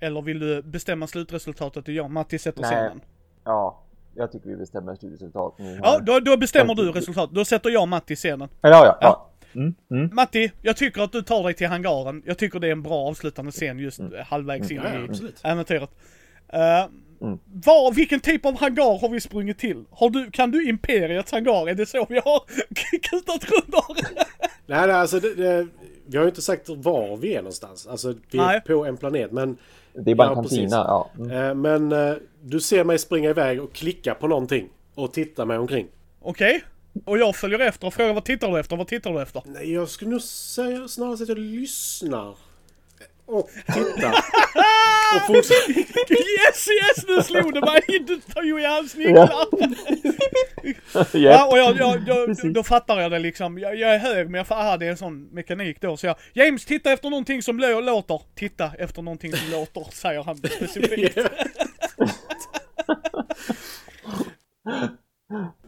Eller vill du bestämma slutresultatet och jag Matti sätter Nej. scenen? Ja, jag tycker vi bestämmer slutresultat nu. Ja, då, då bestämmer du resultatet. Då sätter jag Matti scenen. ja, ja. ja. Mm, mm. Matti, jag tycker att du tar dig till hangaren. Jag tycker det är en bra avslutande scen just Mm. halvvägs in ja, i äventyret. Uh, Mm. var, vilken typ av hangar har vi sprungit till? Har du, kan du Imperiets hangar? Är det så vi har kutat runt? Nej, nej, alltså det, det, vi har ju inte sagt var vi är någonstans. Alltså vi Nej. är på en planet, men... Det är bara en Ja, kantina, precis. ja. Mm. Eh, men eh, du ser mig springa iväg och klicka på någonting. Och titta mig omkring. Okej. Och jag följer efter och frågar vad tittar du efter? Vad tittar du efter? Nej, jag skulle nog säga snarare att jag lyssnar. Och tittar. och fortsätter. Yes, yes! Nu slog det mig! Du tar ju i hans vinklar! Ja, och jag, jag, jag, då fattar jag det liksom. Jag, jag är hög men jag fattar, aha, det är en sån mekanik då. Så jag, James titta efter någonting som lå- låter. Titta efter någonting som låter, säger han specifikt.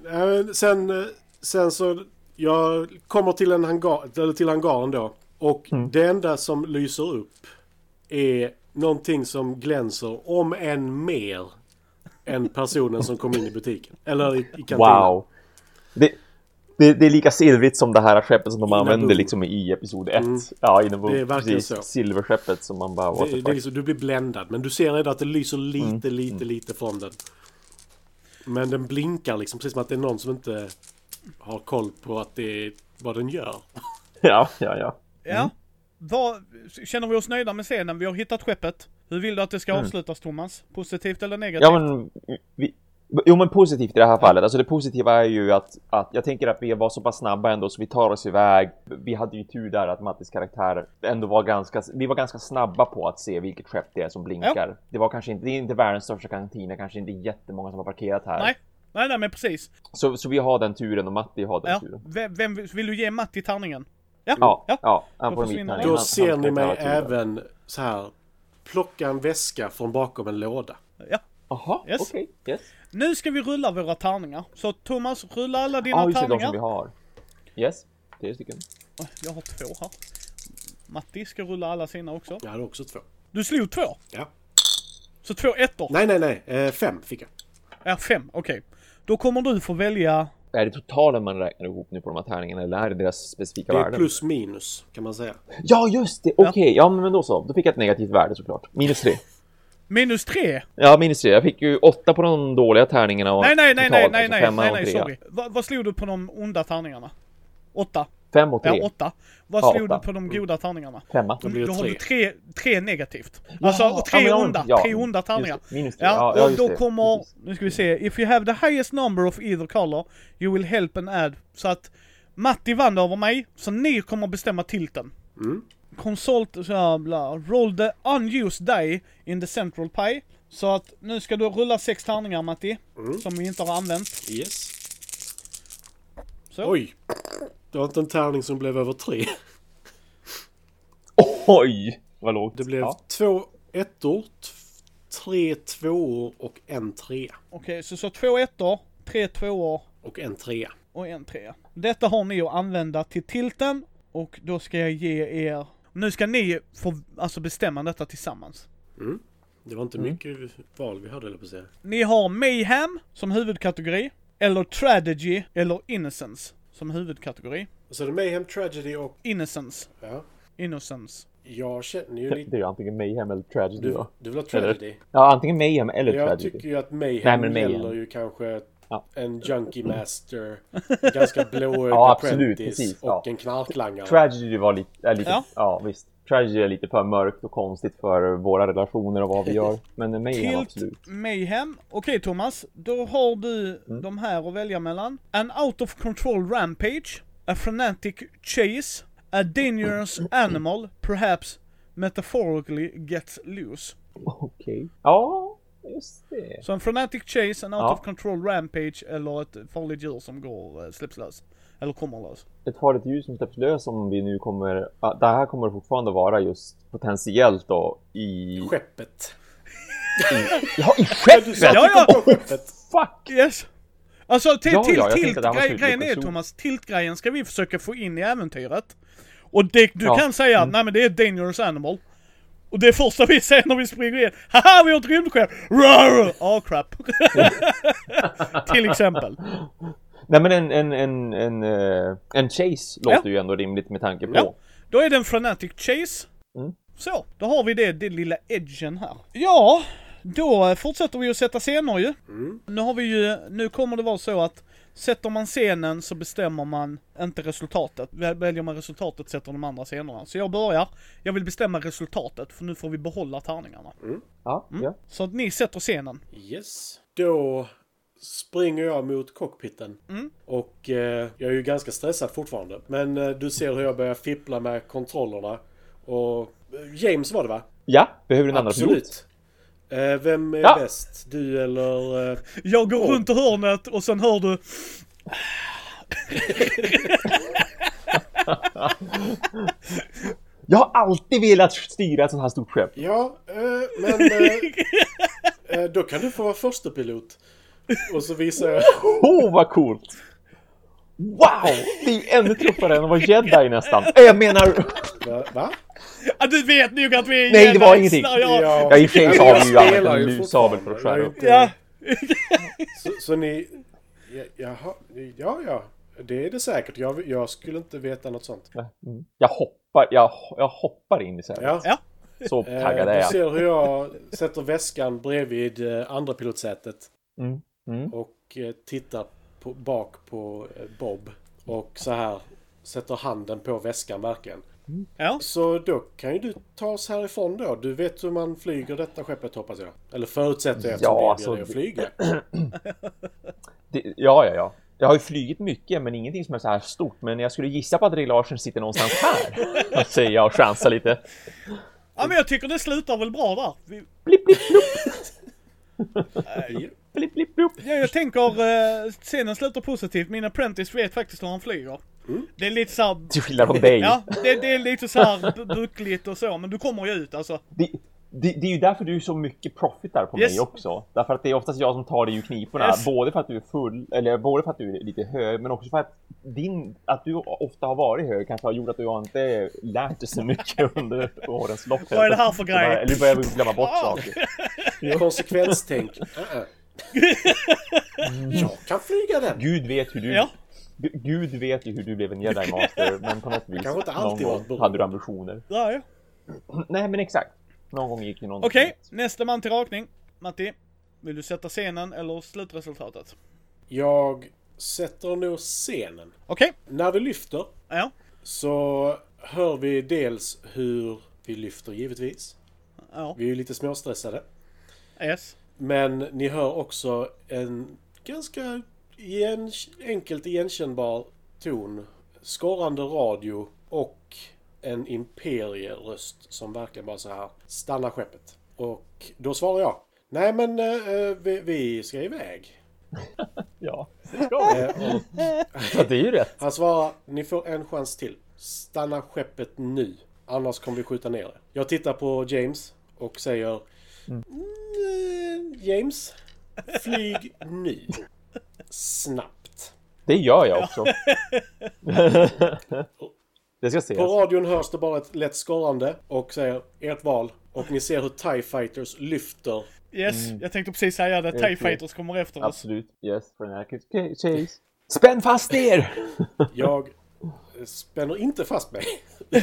Eh, sen, eh, sen så... Jag kommer till en hangar, eller till hangaren då. Och det enda som lyser upp är någonting som glänser om än mer än personen som kom in i butiken. Eller i, i kantinan. Wow. Det, det, det är lika silvrigt som det här skeppet som de Inabu. använde liksom i episod 1. Mm. Ja, Inabu. Det är verkligen Precis. så. Silverskeppet som man bara, Det, det liksom, du blir bländad. Men du ser redan att det lyser lite, Mm. lite, lite från den. Men den blinkar liksom precis som att det är någon som inte har koll på att det är vad den gör. Ja, ja, ja. Ja. Vad, känner vi oss nöjda med scenen? Vi har hittat skeppet. Hur vill du att det ska avslutas Thomas? Positivt eller negativt? Ja, men... Vi, jo, men positivt i det här fallet. Alltså det positiva är ju att, att jag tänker att vi var så pass snabba ändå så vi tar oss iväg. Vi hade ju tur där att Mattis karaktär ändå var ganska, vi var ganska snabba på att se vilket skepp det är som blinkar. Det var kanske inte, det är inte världens största kantina, kanske inte jättemånga som har parkerat här. Nej. Nej, nej men precis. Så, så vi har den turen och Matti har den Ja. turen. Vem, vem vill du ge Matti tärningen? Ja. Ja, ja. ja, han Då får en. Då ser ni mig även så här plocka en väska från bakom en låda. ja. Jaha, Yes. okej. Yes. Nu ska vi rulla våra tärningar. Så Thomas, rulla alla dina Ja, just det, de tärningar. som vi har. Yes, tre stycken. Jag har två här. Matti ska rulla alla sina också. Jag hade också två. Du slog två? Ja. Så två ettor? Nej, nej, nej. Eh, fem fick jag. Ja, fem. Okej. Då kommer du få välja... Är det totalen man räknar ihop nu på de här tärningarna eller är det deras specifika Det är värden? plus minus kan man säga. Ja, just det! Okej, ja. men då så. Då fick jag ett negativt värde såklart. Minus tre. Minus tre? Ja, minus tre. Jag fick ju åtta på de dåliga tärningarna och Nej, nej, nej, nej, totalt, nej, nej, nej, nej, sorry. Va, vad slog du på de onda tärningarna? Åtta? Fem och tre. Ja, åtta. Vad Ja, slog åtta. du på de goda tärningarna? Femma. Då blir det Då har tre. du tre, tre negativt. Alltså, Ja, och tre ja, onda. ja, tre onda just tärningar. det, minus tre. Ja, Ja, ja, och just då det. kommer, nu ska vi se, if you have the highest number of either color, you will help and add. Så att Matti vann över mig, så ni kommer bestämma tilten. Mm. Consult, så bla, roll the unused die in the central pie. Så att nu ska du rulla sex tärningar Matti, Mm. som vi inte har använt. Yes. Så. Oj. Det var inte en tärning som blev över tre. Oj! Vad lågt. Det blev Ja. två ettor, tre tvåor och en trea. Okej, så, så två ettor, tre tvåor Och en trea. och en trea. Detta har ni att använda till tilten och då ska jag ge er... Nu ska ni få alltså bestämma detta tillsammans. Det var inte mycket val vi hade, eller på att säga. Ni har Mayhem som huvudkategori, eller Tragedy eller Innocence som huvudkategori. Så det är Mayhem, Tragedy och... Innocence. Ja. Innocence. Jag känner ju Det lite... är ju antingen Mayhem eller Tragedy Du, då. du vill ha Tragedy? Ja, antingen Mayhem eller Jag Tragedy. tycker ju att Mayhem, Nej, men Mayhem. gäller ju kanske Ja. en Junkie Master, en ganska blåögd Ja, absolut, apprentice precis, och ja. en knarklangare. Tragedy var lite, är lite, Ja. ja, visst. Tragedy är lite för mörkt och konstigt för våra relationer och vad vi gör. Men Mayhem Tilt absolut. Mayhem. Okej Thomas, då har du Mm. de här att välja mellan. An out of control rampage, a frenetic chase, a dangerous animal, perhaps metaphorically gets loose. Okej. Ja, just det. Så en frenetic chase, en out Ja. of control rampage eller ett farligt djur som går, eh, släpps lös. Eller kommer lös. Ett farligt ljus som släpps lös om vi nu kommer... ja, Det här kommer fortfarande vara just potentiellt då i... Skeppet. Ja, i skeppet! Ja, ja. på skeppet. Fuck! Yes! Alltså till, Ja, till, ja, var grej, grejen är. Thomas, tiltgrejen ska vi försöka få in i äventyret. Och det, du Ja. kan säga, nej men det är ett dangerous animal. Och det första vi säger när vi springer in, haha vi har ett rymdskepp! Rar! Ah crap. till exempel. Nej men en, en, en, en, eh, en chase låter ju ändå rimligt med tanke på. Ja. Då är det en frenetic chase. Mm. Så, då har vi det, det lilla edgen här. Ja, då fortsätter vi att sätta scener ju. Nu har vi ju, nu kommer det vara så att Sätter man scenen så bestämmer man inte resultatet. Väl- Väljer man resultatet sätter de andra scenerna. Så jag börjar. Jag vill bestämma resultatet för nu får vi behålla tärningarna. Ja, Mm. ja. Så att ni sätter scenen. Yes. Då springer jag mot cockpiten. Mm. Och eh, jag är ju ganska stressad fortfarande. Men eh, du ser hur jag börjar fippla med kontrollerna. Och eh, James var det va? ja, behöver du en pilot? Absolut. Eh, vem är Ja. bäst? Du eller... Eh, Jag går Oh. runt i hörnet och sen hör du Jag har alltid velat styra ett sånt här stort skepp. ja, eh, men... Då kan du få vara första pilot. Och så visar jag... Åh, oh, vad coolt! Wow! Det är ju ännu tuffare än att vara jedi nästan. Äh, Jag menar... Va? va? ah, du vet nog att vi är Nej, det var ingenting. jag- Ja, i och för sig så har vi ju använt en lusabel för att skära upp. Ja, Så, så ni... Ja, jaha, ja, ja. Det är det säkert. Jag, jag skulle inte veta något sånt. Mm. Jag hoppar, jag, jag hoppar in i här. Ja. ja. Så Eh, taggad är du jag. ser hur jag sätter väskan bredvid eh, andra pilotsätet. Mm. Mm. Och eh, tittar på, bak på eh, Bob. Och så här sätter handen på väskan verkligen. ja. Så då kan ju du ta oss härifrån då. Du vet hur man flyger detta skeppet hoppas jag. Eller förutsätter jag eftersom Ja, alltså, det att flyga. Det, ja, ja, ja. Jag har ju flugit mycket, men ingenting som är så här stort. Men jag skulle gissa på att Ray Larsen sitter någonstans här. Säger jag och chansar lite. Ja men jag tycker det slutar väl bra där. Vi, Blipp, blipp, blupp. Blipp, blipp, blupp. ja, jag tänker uh, scenen slutar positivt. Min apprentice vet faktiskt hur han flyger. Det är lite såhär... Till skillnad från dig. Ja, det, det är lite såhär bu- buckligt och så, men du kommer ju ut alltså. Det, det, det är ju därför du är så mycket profitar på Yes. mig också. Därför att det är oftast jag som tar dig ur kniporna. Yes. Både för att du är full, eller både för att du är lite hög, men också för att din, att du ofta har varit hög kanske har gjort att du har inte lärt dig så mycket under årens lopp. Vad är det här för grej? Eller du börjar glömma bort Ah. saker. Konsekvenstänk. Jag kan flyga den. Gud vet hur du... Ja. Gu- Gud vet ju hur du blev en jedi master, men på något vis Kanske inte alltid någon gång hade du ambitioner. Ja, ja. Nej, men exakt. Någon gång gick det någon... Okej, nästa man till rakning. Matti, vill du sätta scenen eller slutresultatet? Jag sätter nog scenen. Okej, När vi lyfter ja. så hör vi dels hur vi lyfter givetvis. Ja, Vi är ju lite småstressade. yes. Men ni hör också en ganska igen, enkelt igenkännbar ton. Skorrande radio och en imperieröst som verkligen bara så här stanna skeppet. Och då svarar jag. Nej men eh, vi, vi ska iväg. Ja, det ska vi. Eh, och Ja, det är ju rätt. han svarar. Ni får en chans till. Stanna skeppet nu. Annars kommer vi skjuta ner er. Jag tittar på James och säger. "Mm, James. Flyg nu. Snabbt. Det gör jag också. det ska ses. På radion hörs det bara ett lätt skorrande och säger ert val. Och ni ser hur TIE Fighters lyfter. Yes, jag tänkte precis säga det. TIE. Fighters kommer efter oss. Absolut. Yes, chase. Spänn fast er! Jag eh, spänner inte fast mig.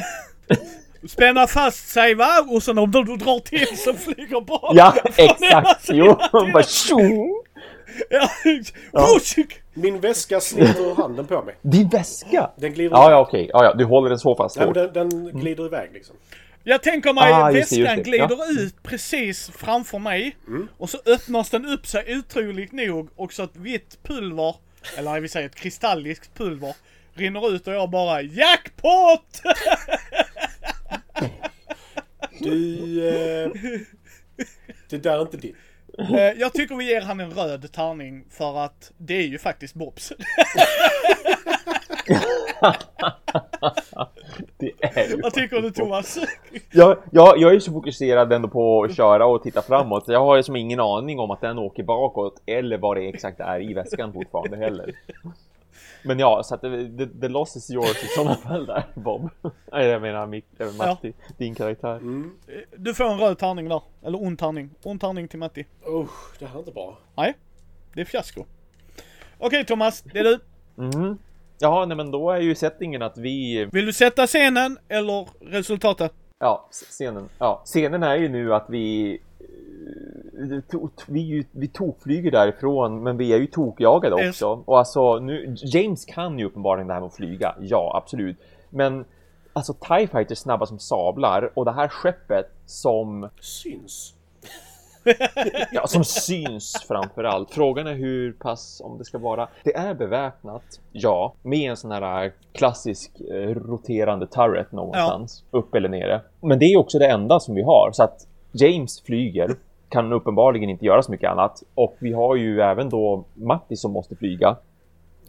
Spänna fast sig va? Och sen om du drar till så flyger bara... ja, exakt. Jo, bara tjong! Ja. Min väska sliter ur handen på mig. Din väska! Den glider Ja, ja, okej. Ja, ja, du håller den så fast Nej, den, den glider iväg liksom. Jag tänker mig Ah, just det, väskan just det. glider Ja. ut precis framför mig. Och så öppnas den upp sig otroligt nog och så ett vitt pulver, eller jag vill säga ett kristalliskt pulver, rinner ut och jag bara jackpot! Du... Eh, det där är inte ditt. Eh, jag tycker vi ger han en röd tärning för att det är ju faktiskt Bobs. Det är ju Vad tycker du Thomas? jag, jag, jag är ju så fokuserad ändå på att köra och titta framåt. Jag har ju som ingen aning om att den åker bakåt eller vad det exakt är i väskan fortfarande heller. Men ja, så att det, the, the loss is yours i sådana fall där, Bob. Nej, jag menar Mick, äh, Matti, din karaktär. Du får en röd tärning där. Eller ond tärning. Ond tärning till Matti. Usch, det här är inte bra. Nej, det är fiasko. Okej Thomas, det är du. Mhm. Jaha, nej men då är ju settingen att vi, Vill du sätta scenen eller resultatet? ja, scenen, ja, scenen är ju nu att vi vi, vi tokflyger därifrån men vi är ju tokjagade Yes. också. Och alltså nu, James kan ju uppenbarligen det här med att flyga, ja absolut. Men alltså TIE Fighter är snabba som sablar och det här skeppet som, Syns. ja, som syns framför allt. Frågan är hur pass, om det ska vara, det är beväpnat, ja, med en sån här klassisk eh, roterande turret någonstans, upp eller nere. Men det är också det enda som vi har, så att James flyger, kan uppenbarligen inte göra så mycket annat. Och vi har ju även då Matti som måste flyga.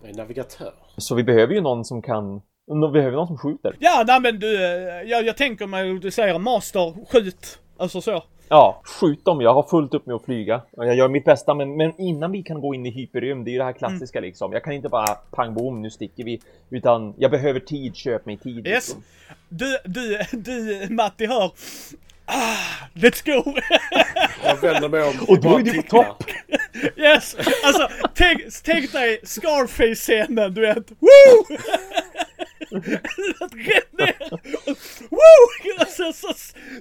Är navigatör. Så vi behöver ju någon som kan, vi behöver någon som skjuter. Ja, nej men du, eh, jag, jag tänker mig att du säger master, skjut. Alltså så. Ja, skjut dem. Jag har fullt upp med att flyga. Jag gör mitt bästa, men, men innan vi kan gå in i hyperrymd, det är ju det här klassiska liksom. Jag kan inte bara pang bom, nu sticker vi. Utan jag behöver tid, köp mig tid. Yes. Liksom. Du, du, du Matti hör. Ah, let's go! Jag vänder mig om Och då bara är du på topp. yes! Alltså, tänk, tänk dig Scarface-scenen, du vet. Woo! Rätt ner! Woo! Och sen, så,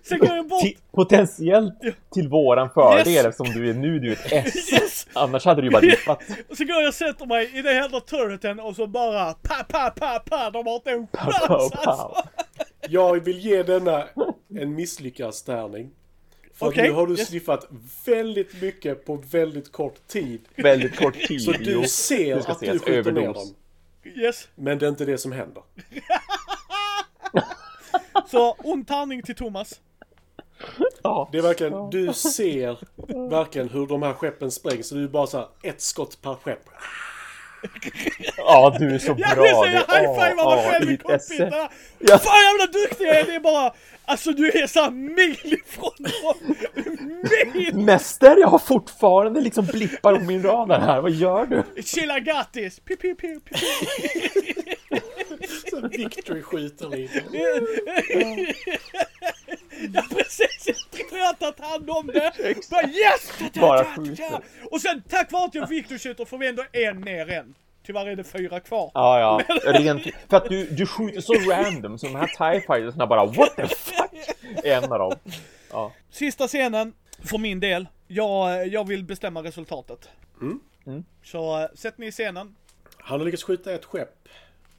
sen går jag bort. Ti- potentiellt till våran fördel Yes. eftersom du är nu du är ett S. Yes! Annars hade du ju bara dippat. Och så går jag och sätter mig i den jävla turreten och så bara pa pa pa pa, de har inte en chans alltså. Jag vill ge denna en misslyckastärning. För Okej, att nu har du yes. sniffat väldigt mycket på väldigt kort tid. Väldigt kort tid. Så du ser ska att du skjuter ner dem. Yes. Men det är inte det som händer. Så ond tärning till Thomas. Ja. Det är verkligen, du ser verkligen hur de här skeppen sprängs. Så du är bara så här, ett skott per skepp. Ja, du är så bra. Jag vill säga high-five mig själv i cockpiten. Ja. Fan jävla duktig jag är, det är bara... Alltså du är såhär mil ifrån dem. Mil! Mäster, jag har fortfarande liksom blippar på min radar här. Vad gör du? Chilla gattis! Pi, pi, pi, pi. Så Victory skjuter lite. Ja precis, jag har tagit hand om det. Bara yes! Bara skjuter. Och sen tack vare att jag fick du skjuter får vi ändå en ner än. Tyvärr är det fyra kvar. Ja, ja. Rent, för att du, du skjuter så random så de här TIE fightersna bara What the fuck? En av dem. Ja. Sista scenen, för min del. Jag, jag vill bestämma resultatet. Mm. Så eh, sätt ni i scenen. Han har lyckats skjuta ett skepp.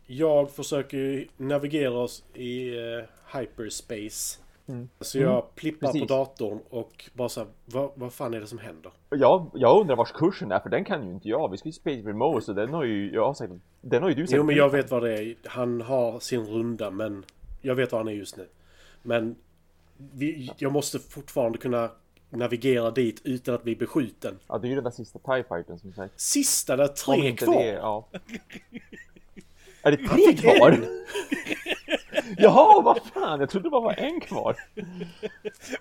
Jag försöker navigera oss i eh, hyperspace. Så jag plippar Precis. på datorn och bara så här, vad, vad fan är det som händer? Jag, jag undrar vars kursen är för den kan ju inte jag. Vi ska ju Space Remote så den har ju jag har sagt Den har ju du sagt. Jo men jag vet vad det är. Han har sin runda men jag vet var han är just nu. Men vi, jag måste fortfarande kunna navigera dit utan att bli beskjuten. Ja, det är ju den där sista TIE fightern som sagt. Sista, det är tre kvar! det, ja. Är det tre kvar? Jaha, vad fan! Jag trodde det bara var en kvar.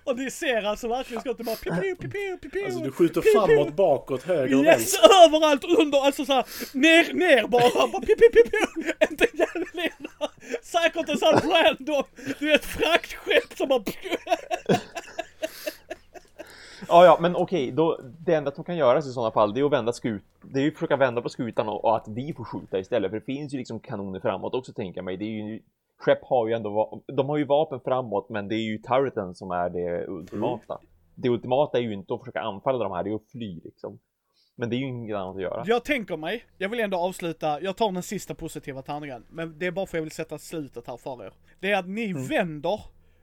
Och ni ser alltså verkligen skottet bara piu, piu, piu, piu, piu, piu. Alltså du skjuter Piu, piu. framåt, bakåt, höger och Yes, vänster. överallt under, alltså såhär, ner, ner bara, bara piu, piu, piu, piu. Inte jävla, säkert en sån random, du vet fraktskepp som bara. Ja, ja, men okej, då, det enda som kan göras i sådana fall, det är att vända skut, det är att försöka vända på skutan och, och att vi får skjuta istället, för det finns ju liksom kanoner framåt också tänker jag mig. Det är ju, skepp har ju ändå, de har ju vapen framåt, men det är ju turreten som är det ultimata. Det ultimata är ju inte att försöka anfalla de här, det är att fly liksom. Men det är ju inget annat att göra. Jag tänker mig, jag vill ändå avsluta, jag tar den sista positiva tärningen, men det är bara för att jag vill sätta slutet här för er. Det är att ni vänder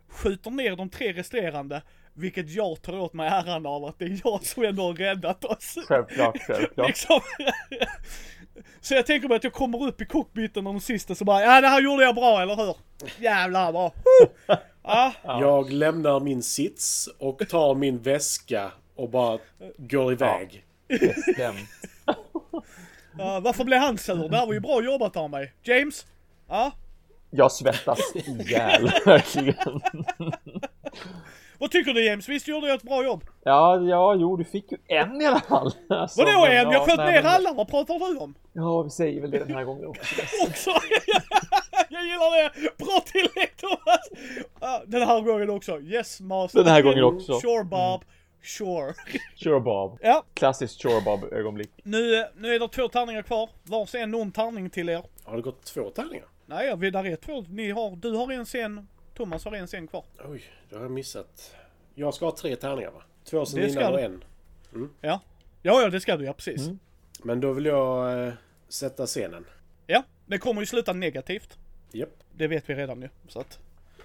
skjuter ner de tre resterande, vilket jag tar åt mig äran av att det är jag som ändå har räddat oss. Självklart, självklart. Liksom. Så jag tänker mig att jag kommer upp i cockpiten och den sista så bara, ja det här gjorde jag bra, eller hur? Jävlar bra. Ja, Jag lämnar min sits och tar min väska och bara går iväg. Ja, varför blev han sur? Det här var ju bra jobbat av mig. James? Ja? Jag svettas ihjäl, verkligen. Vad tycker du James? Visst gjorde jag ett bra jobb? Ja, ja, jo, du fick ju en i alla fall. Alltså, Vadå men en? ja, Jag sköt ner men- alla, vad pratar du om? Ja, vi säger väl det den här gången också. Också! jag gillar det! Bra tillägg Thomas! Den här gången också. Yes master. Den här gången också. Sure Bob. Sure. Sure Bob. Ja, Klassiskt Sure Bob ögonblick. nu, nu är det två tärningar kvar. Varsin någon tärning till er. Har det gått två tärningar? Nej, vi där är två. Ni har, du har en sen, Thomas har en sen kvar. Oj, det har jag missat. Jag ska ha tre tärningar va? Två sen Det innan och en. Ja. Ja, ja det ska du ja, precis. Men då vill jag eh, sätta scenen. Ja, det kommer ju sluta negativt. Japp. Det vet vi redan nu. Så att,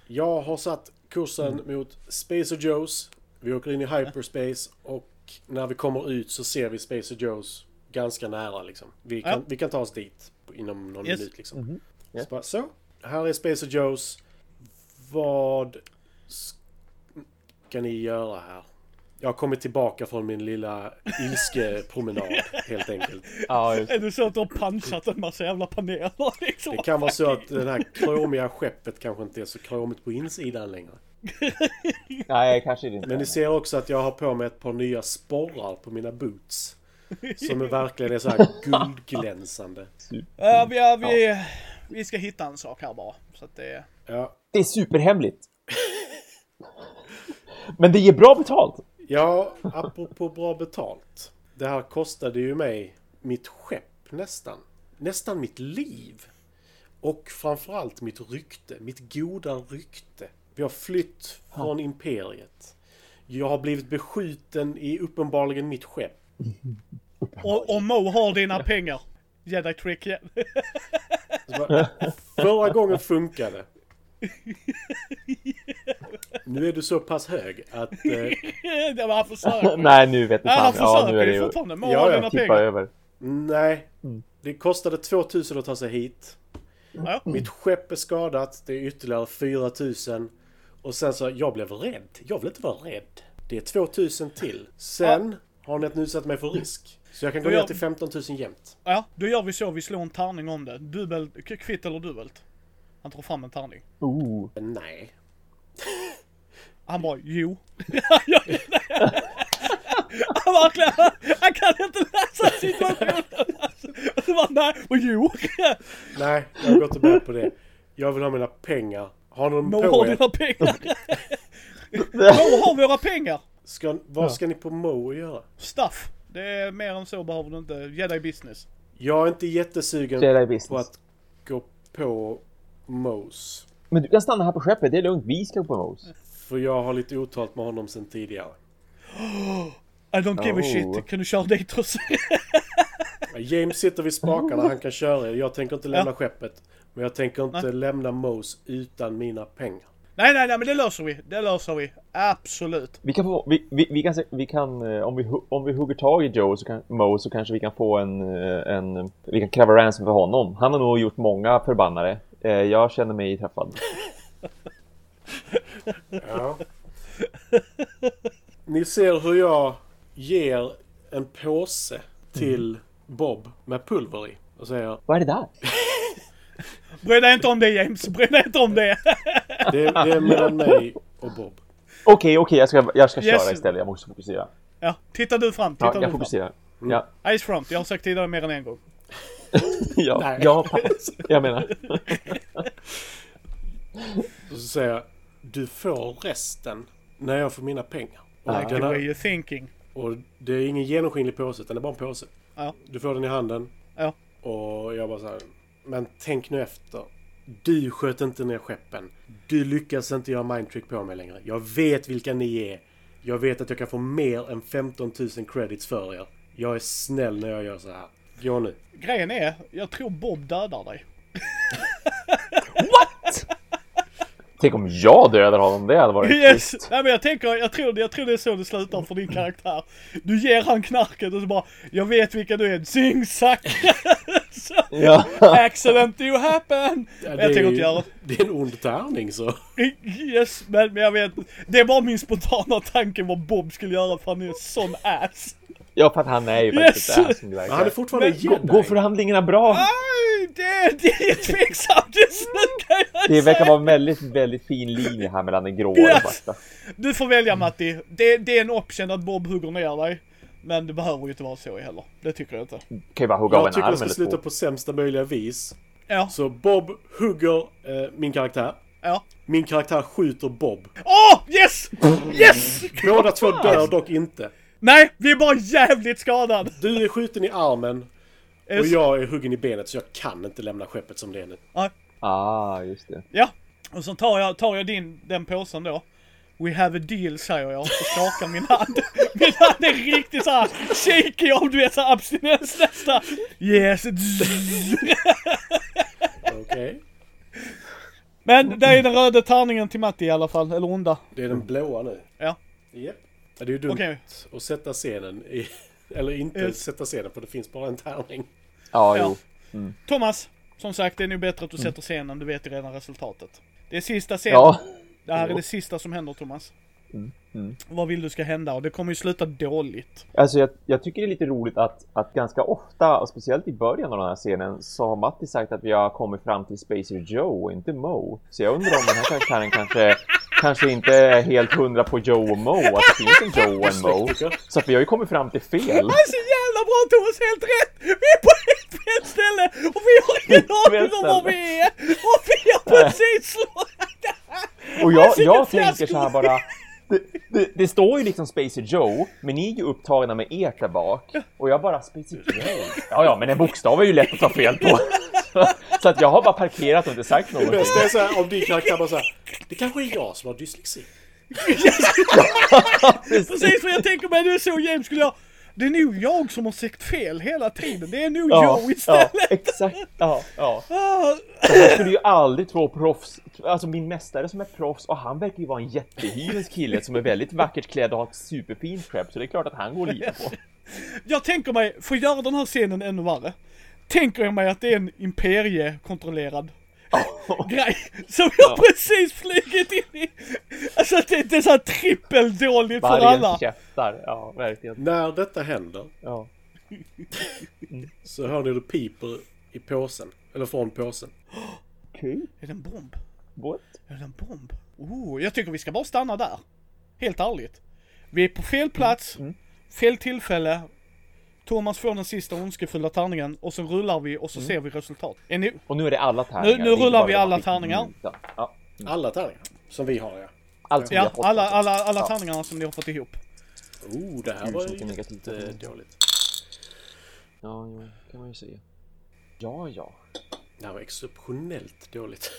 Jag har satt kursen mot Space och Joes. Vi åker in i hyperspace och när vi kommer ut så ser vi Space och Joes ganska nära liksom. Vi kan, Ja. vi kan ta oss dit inom någon Yes. minut liksom. Ja. Så, bara, så, här är Space och Joes. Vad ska ni göra här? Jag har kommit tillbaka från min lilla ilskepromenad helt enkelt. Ja, just är det så att du har punchat en massa jävla paneler liksom? Det kan vara så att det här kromiga skeppet kanske inte är så kromigt på insidan längre. Nej, kanske inte. Men ni ser också att jag har på mig ett par nya sporrar på mina boots. Som är verkligen är så här guldglänsande. Ja, vi, vi, vi ska hitta en sak här bara. Så att det... Ja, Det är superhemligt. Men det ger bra betalt. ja apropå bra betalt. Det här kostade ju mig mitt skepp nästan. Nästan mitt liv. Och framförallt mitt rykte. Mitt goda rykte. Vi har flytt från imperiet. Jag har blivit beskjuten i uppenbarligen mitt skepp. Och, och Mo har dina pengar. Jedi trick igen. Förra gången funkade. Nu är du så pass hög att... Eh, det var han försöker. Nej, nu vet Ja, han fan. Ja, nu försöker är det ju fortfarande. Ja, ja, dina tippa pengar. över. nej. Det kostade 2000 att ta sig hit. Ja. Mitt skepp är skadat. Det är ytterligare 4000. Och sen så, jag blev rädd. Jag vill inte vara rädd. Det är 2000 till. Sen har ni nu satt mig för risk. Så jag kan gå ner gör- till 15 000 jämt. ja, då gör vi så. Vi slår en tärning om det. Dubbel, k- kvitt eller dubbelt. Han tar fram en tärning. Oh. Nej. Han bara, jo. han verkligen, han kan inte läsa situationen. Och så bara, nej, och jo. Nej, jag går inte med på det. Jag vill ha mina pengar. Har ni dem Mo på har er? dina pengar. Mo har våra pengar. Ska, vad ska ni på Mo göra? Stuff. Det är mer än så behöver du inte. Jedi business. Jag är inte jättesugen på att gå på Mos. Men du kan stanna här på skeppet, det är lugnt. Vi ska på Mose. För jag har lite otalt med honom sen tidigare. I don't give a Oh. shit. Kan du köra dit oss? James sitter vid spakarna, han kan köra. Jag tänker inte lämna Ja. skeppet. Men jag tänker inte Nej. lämna Mos utan mina pengar. nej, nej, nej, men det löser vi. Det löser vi. Absolut. Vi kan få, vi, vi, vi kan, vi kan eh, om vi, om vi hugger tag i Joe så kan, Mo så kanske vi kan få en, eh, en, vi kan kräva ransom för honom. Han har nog gjort många förbannare. Eh, Jag känner mig träffad. Ja. Ni ser hur jag ger en påse till Bob med pulver i. Och säger Vad är det där? Bry dig inte om det James. Bry dig inte om det. det, det är mellan mig och Bob. Okej, okej, jag ska, jag ska Yes. köra istället. Jag måste fokusera. Ja, titta du fram. Titta Ja, du jag fram. fokuserar. Ja, Ice front. Jag har sagt tidigare mer än en gång. Ja, Nej. ja, pass. Jag menar. Och så säger jag Du får resten när jag får mina pengar. Och, Like the way you're thinking. och det är ingen genomskinlig påse utan det är bara en påse. Ja. Du får den i handen. Ja. Och jag bara så här, Men tänk nu efter. Du sköt inte ner skeppen. Du lyckas inte göra mindtrick på mig längre. Jag vet vilka ni är. Jag vet att jag kan få mer än 15 000 credits för er. Jag är snäll när jag gör så här. Gå nu. Grejen är, jag tror Bob dödar dig. Tänk om jag dödar honom, det hade varit Yes! schysst. Nej men jag tänker, jag tror, jag tror det är så det slutar för din karaktär. Du ger han knarket och så bara, jag vet vilka du är, zing zack! Så, Ja. Accident do happen! Ja, jag är tänker inte göra Det är en ond tärning så. Yes, men, men jag vet, det är bara min spontana tanke vad Bob skulle göra för han är en sån ass. ja, för att han är ju faktiskt Yes! ass Men han är fortfarande Men- Gå- jedi. Går förhandlingarna bra? Aj, det, det är tveksamt just nu kan jag Det verkar vara en väldigt, väldigt fin linje här mellan den gråa och den Yes. svarta. Du får välja Matti. Det, det är en option att Bob hugger ner dig. Men det behöver ju inte vara så heller. Det tycker jag inte. Kan ju bara hugga av Jag tycker det ska sluta på sämsta möjliga vis. Ja, Så Bob hugger eh, min karaktär. ja. Min karaktär skjuter Bob. Åh, yes! Yes! Båda två dör dock inte. Nej, vi är bara jävligt skadad. Du är skjuten i armen och jag är huggen i benet så jag kan inte lämna skeppet som det är nu. Ja, Ah, just det. Ja, och så tar jag, tar jag din, den påsen då. We have a deal säger jag och skakar min hand. Min hand är riktigt såhär shaky om du vet såhär abstinens nästa. Yes. Okej? Men det är den röda tärningen till Matti i alla fall, eller onda. Det är den blåa nu. Ja. Ja, det är ju dumt Okej. att sätta scenen i... Eller inte Yes. sätta scenen för det finns bara en tärning. Ja, Ja. jo. Thomas, som sagt det är nog bättre att du sätter scenen, du vet ju redan resultatet. Det är sista scenen. Ja. Det här är det sista som händer Thomas. mm. Vad vill du ska hända? Och det kommer ju sluta dåligt. Alltså jag, jag tycker det är lite roligt att, att ganska ofta, och speciellt i början av den här scenen, så har Matti sagt att vi har kommit fram till Spacer Joe och inte Mo. Så jag undrar om den här karaktären kanske, kanske inte är helt hundra på Joe och Mo, att det finns en Joe och en Mo. Så att vi har ju kommit fram till fel. Det är så jävla bra Thomas, helt rätt! Vi är på helt fel ställe och vi har ingen aning om var vi är! Och vi har precis slagit Och jag, jag tänker så här bara. Det, det, det står ju liksom Spacer Joe, men ni är ju upptagna med ert där bak. Och jag bara, Spacer Joe? Ja, ja, men en bokstav är ju lätt att ta fel på. Så att jag har bara parkerat och inte sagt Det någonting. bästa är så här, om din karaktär bara såhär. Det kanske är jag som har dyslexi. Precis för jag tänker mig, du är så James skulle jag... Det är nog jag som har sagt fel hela tiden. Det är nog Ja, jag ja, istället. exakt. Ja, ja. Ah, Jag skulle ju aldrig tro proffs, alltså min mästare som är proffs och han verkar ju vara en jättehyvens kille som är väldigt vackert klädd och har ett superfint skepp så det är klart att han går lita på. jag tänker mig, för att göra den här scenen ännu värre. Tänker jag mig att det är en imperiekontrollerad grej som jag precis flugit in i. Alltså det, det är såhär trippeldåligt för alla. käftar, ja verkligen. När detta händer Ja. så hör ni det piper i påsen. Eller från påsen. Okej. Är det en bomb? What? Är det en bomb? Oh, jag tycker vi ska bara stanna där. Helt ärligt. Vi är på fel plats, Mm. fel tillfälle. Thomas får den sista ondskefulla tärningen och sen rullar vi och så Mm. ser vi resultat. Är ni... Och nu är det alla tärningar. Nu- nu rullar vi alla tärningar. Ja. Alla tärningar. Som vi har ja. Allt som vi Ja, har fått. alla, alla, alla Ja. tärningarna som ni har fått ihop. Oh, det här Gud, var mycket negativt. inte dåligt. Ja, jo, kan man ju säga. Ja, ja. Det här var exceptionellt dåligt.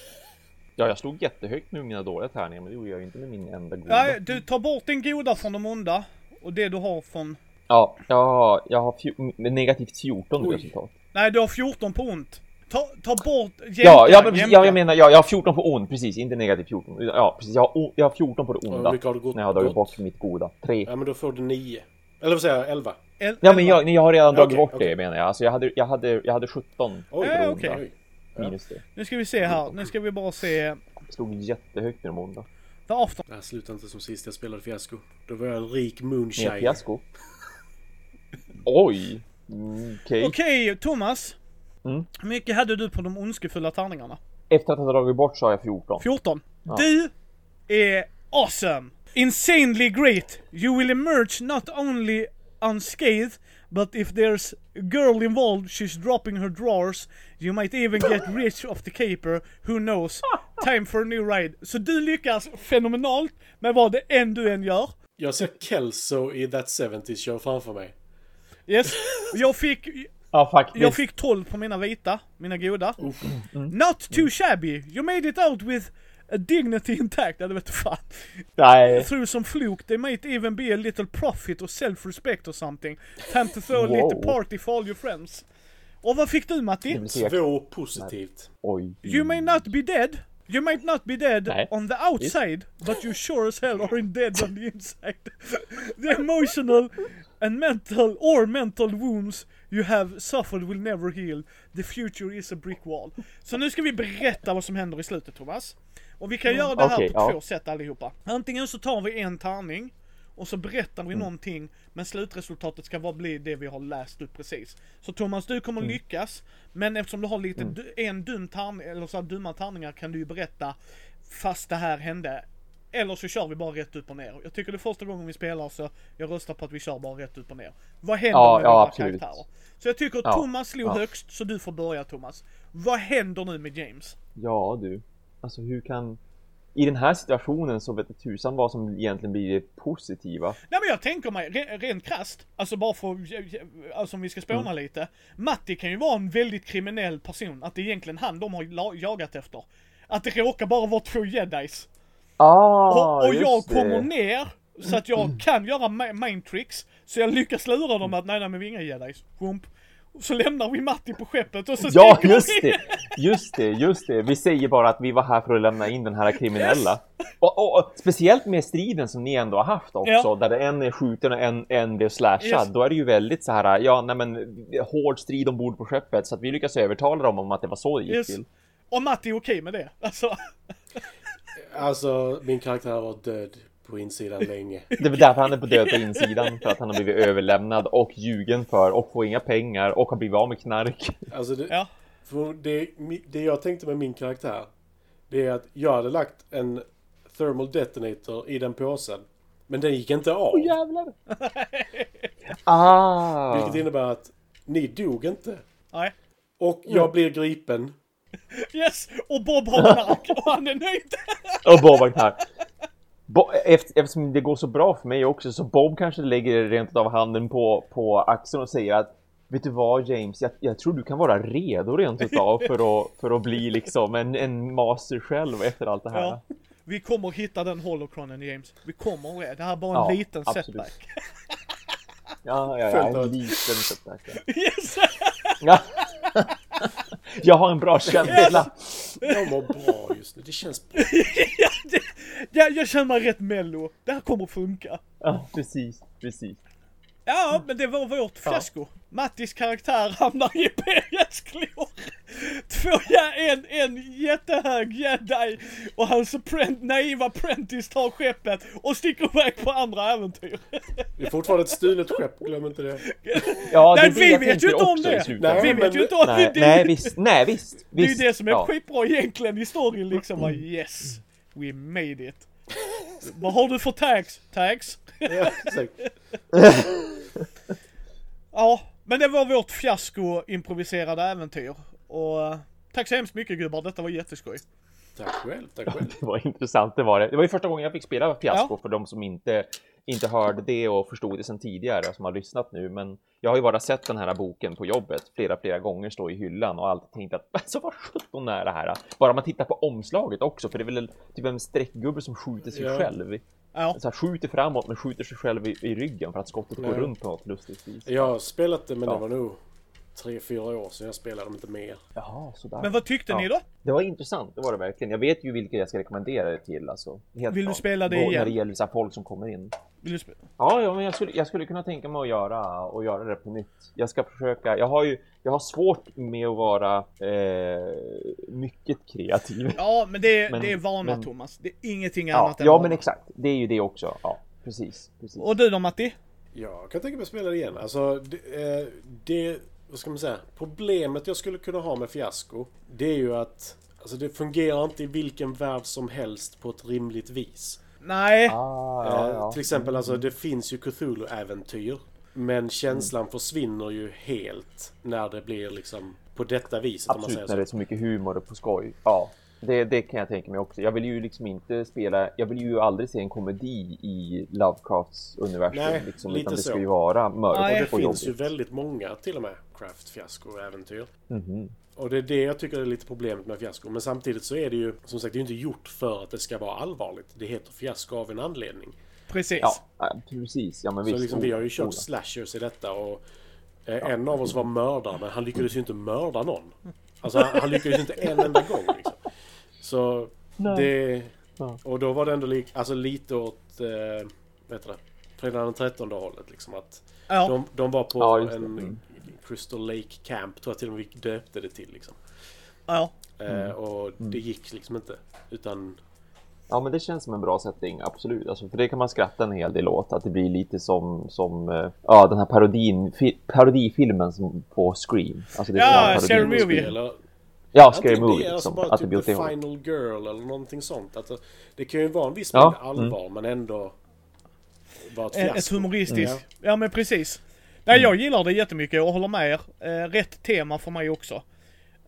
Ja, jag slog jättehögt med mina dåliga tärningar, men det gjorde jag ju inte med min enda goda. Nej, du tar bort den goda från de onda. Och det du har från... Ja, jag har, jag har negativt 14 Oj. resultat. Nej, du har 14 på ont. Ta, ta bort... Jämka, Ja, ja, men, ja, jag menar, ja, jag har 14 på ond, precis, inte negativt 14. Ja, precis, jag har, jag har 14 på det onda. mycket har du gått När jag har dragit bort? bort mitt goda. 3. Ja men då får du nio. Eller vad säger jag? Elva? El- Ja, men jag, jag har redan dragit Okej, bort okej. det menar jag. Alltså jag hade, jag hade, jag hade 17 Oj, Ja, på det okej. onda. Minus det. Nu ska vi se här. Nu ska vi bara se... Jag slog jättehögt med de onda. The after... Det här slutar inte som sist jag spelade fiasko. Då var jag en rik Med moonshine. fiasko. Oj! Okej. Okej, Thomas. Mm. Hur mycket hade du på de ondskefulla tärningarna? Efter att ha dragit bort så har jag 14. 14. Du är awesome! Insanely great! You will emerge not only unscathed, but if there's a girl involved, she's dropping her drawers. You might even get rich off the caper, who knows? Time for a new ride. Så du lyckas fenomenalt med vad det än du än gör. Jag ser Kelso i That 70's Show framför mig. Yes. Jag fick, Ja, faktiskt. jag fick 12 på mina vita, mina goda. Not too shabby. You made it out with a dignity intact. Ja, det vet du fan. Nej. Through some fluke, there might even be a little profit or self-respect or something. Time to throw a Wow. little party for all your friends. Och vad fick du Matti? Två positivt. oj. You may not be dead, You might not be dead Nej. on the outside, but you sure as hell are in dead on the inside. the emotional and mental or mental wounds you have suffered will never heal. The future is a brick wall. Så nu ska vi berätta vad som händer i slutet Thomas. Och vi kan göra det här okej, på ja. två sätt allihopa. Antingen så tar vi en tärning och så berättar vi någonting men slutresultatet ska vara bli det vi har läst upp precis. Så Thomas du kommer lyckas men eftersom du har lite du- en dum tärning, eller så här dumma tärningar kan du ju berätta fast det här hände. Eller så kör vi bara rätt upp och ner. Jag tycker det är första gången vi spelar så jag röstar på att vi kör bara rätt upp och ner. Vad händer Ja, med ja, våra absolut. karaktärer? Så jag tycker Ja, Thomas slog ja. högst så du får börja Thomas. Vad händer nu med James? Ja du. Alltså hur kan... I den här situationen så vet tusan vad som egentligen blir det positiva. Nej men jag tänker mig, re, rent krasst, alltså bara för, alltså om vi ska spåna Mm. lite. Matti kan ju vara en väldigt kriminell person, att det är egentligen han de har jagat efter. Att det råkar bara vara två jedis. Ah, och och jag det. kommer ner, så att jag kan göra ma- mind tricks. Så jag lyckas lura dem att nej nej men vi är inga jedis. Wump. Så lämnar vi Matti på skeppet och så Ja, just det! Just det, just det. Vi säger bara att vi var här för att lämna in den här kriminella. Och, och, och speciellt med striden som ni ändå har haft också, Ja. där det en är skjuten och en, en blev slashad. Yes. Då är det ju väldigt så här, ja, nej men hård strid ombord på skeppet, så att vi lyckas övertala dem om att det var så det gick Yes. till. Och Matti är okej med det. Alltså, Alltså, min karaktär har varit död på insidan länge. Det är därför han är på död på insidan, för att han har blivit överlämnad och ljugen för och får inga pengar och har blivit av med knark. Alltså, det, ja. för det, det jag tänkte med min karaktär, det är att jag hade lagt en thermal detonator i den påsen. Men den gick inte av. Jävlar! Ah! Vilket innebär att ni dog inte. Nej. Och jag blir gripen. Yes! Och Bob har knark och han är nöjd. Och Bob var här. Bo- efter, eftersom det går så bra för mig också så Bob kanske lägger rent av handen på, på axeln och säger att Vet du vad James, jag, jag tror du kan vara redo rent utav för att, för att bli liksom en, en master själv efter allt det här. Ja. Vi kommer hitta den holocronen James. Vi kommer det. Det här är bara en Ja, liten absolut. setback. Ja, ja, ja, en liten setback. ja. Yes! Ja. Jag har en bra känsla. Jag mår bra just nu. Det känns bra. ja, det, ja, jag känner mig rätt mello. Det här kommer funka. Ja, precis, precis. Ja, men det var vårt fiasko. Mattis karaktär hamnar i Imperiets klor. Två, ja, en, en jättehög jedi och hans apprent, naiva apprentice tar skeppet och sticker iväg på andra äventyr. Det är fortfarande ett stulet skepp, glöm inte det. Ja, Nej, det är det vi jag vet ju inte om det. Nej, Vi vet ju inte om Nej, det. nej visst, nej visst. Det är ju det som är ja. skitbra egentligen i storyn liksom. Bara, yes, we made it. Vad har du för tags? Tags? Ja, exakt. Ja, men det var vårt fiasko improviserade äventyr. Och tack så hemskt mycket gubbar, detta var jätteskoj. Tack själv, tack själv. Det var intressant, det var det. Det var ju första gången jag fick spela Fiasko Ja. för de som inte, inte hörde det och förstod det sedan tidigare, som har lyssnat nu. Men jag har ju bara sett den här boken på jobbet flera, flera gånger stå i hyllan och alltid tänkt att alltså vad sjutton är det här? Bara man tittar på omslaget också, för det är väl typ en streckgubbe som skjuter sig Ja. själv. Ja, Så här, skjuter framåt men skjuter sig själv i, i ryggen för att skottet går Ja. runt på något lustigt vis. Jag har spelat det, men Ja. det var nog tre, fyra år sedan jag spelade, om inte mer. Jaha, sådär. men vad tyckte Ja. ni då? Det var intressant, det var det verkligen. Jag vet ju vilka jag ska rekommendera det till. Alltså, helt Vill du klart. spela det Vad- igen? När det gäller så här folk som kommer in. Vill du spela? Ja, ja men jag skulle, jag skulle kunna tänka mig att göra, och göra det på nytt. Jag ska försöka. Jag har ju jag har svårt med att vara eh, mycket kreativ. Ja, men det är, Men- det är vana men- Thomas. Det är ingenting Ja, annat än ja vana. men exakt. Det är ju det också. Ja, precis. precis. Och du då Matti? Jag kan tänka mig att spela det igen. Alltså, det, eh, det... Vad ska man säga? Problemet jag skulle kunna ha med Fiasko, det är ju att Alltså det fungerar inte i vilken värld som helst på ett rimligt vis. Nej. Ah, ja, Eh, ja. Till exempel, alltså det finns ju Cthulhu-äventyr. Men känslan försvinner ju helt när det blir liksom på detta viset om man Absolut, säger när det är så. så mycket humor och på skoj. Ja, det, det kan jag tänka mig också. Jag vill ju liksom inte spela, jag vill ju aldrig se en komedi i Lovecrafts universum. Nej, liksom, lite utan det så. ska ju vara mörkt Nej. Det och finns ju jobbigt. väldigt många till och med Craft-fiasko-äventyr. Mhm. Och det är det jag tycker är lite problemet med fiasko. Men samtidigt så är det ju, som sagt, det är ju inte gjort för att det ska vara allvarligt. Det heter fiasko av en anledning. Precis. Ja, ja, precis. Ja, men Så visst. liksom, vi har ju Oh, kört oh, slashers i detta och eh, en av oss var mördare, men han lyckades ju inte mörda någon. Alltså han, han lyckades ju inte en enda gång liksom. Så Nej. det... Ja. Och då var det ändå li, alltså lite åt... Eh, vad heter det? Fredag den 13 hållet liksom. Att Ja, de, de var på Ja, en Mm. Crystal Lake Camp, tror jag till och med döpte det till liksom. ja. Eh, och det gick liksom inte. Utan... Ja, men det känns som en bra setting, absolut. Alltså, för det kan man skratta en hel del åt, att det blir lite som, som eh, ja, den här parodin, fi, parodifilmen som på Scream. Alltså, det är Ja, Scary Movie. Eller, Ja, Scary det, Movie, alltså liksom. bara Att det typ blir The det hållet. Final Girl eller någonting sånt. Att det, det kan ju vara en viss Ja, mängd allvar men ändå vara ett Eh, Ett humoristiskt. Ja. Ja men precis. Nej jag gillar det jättemycket och håller med er. Eh, rätt tema för mig också.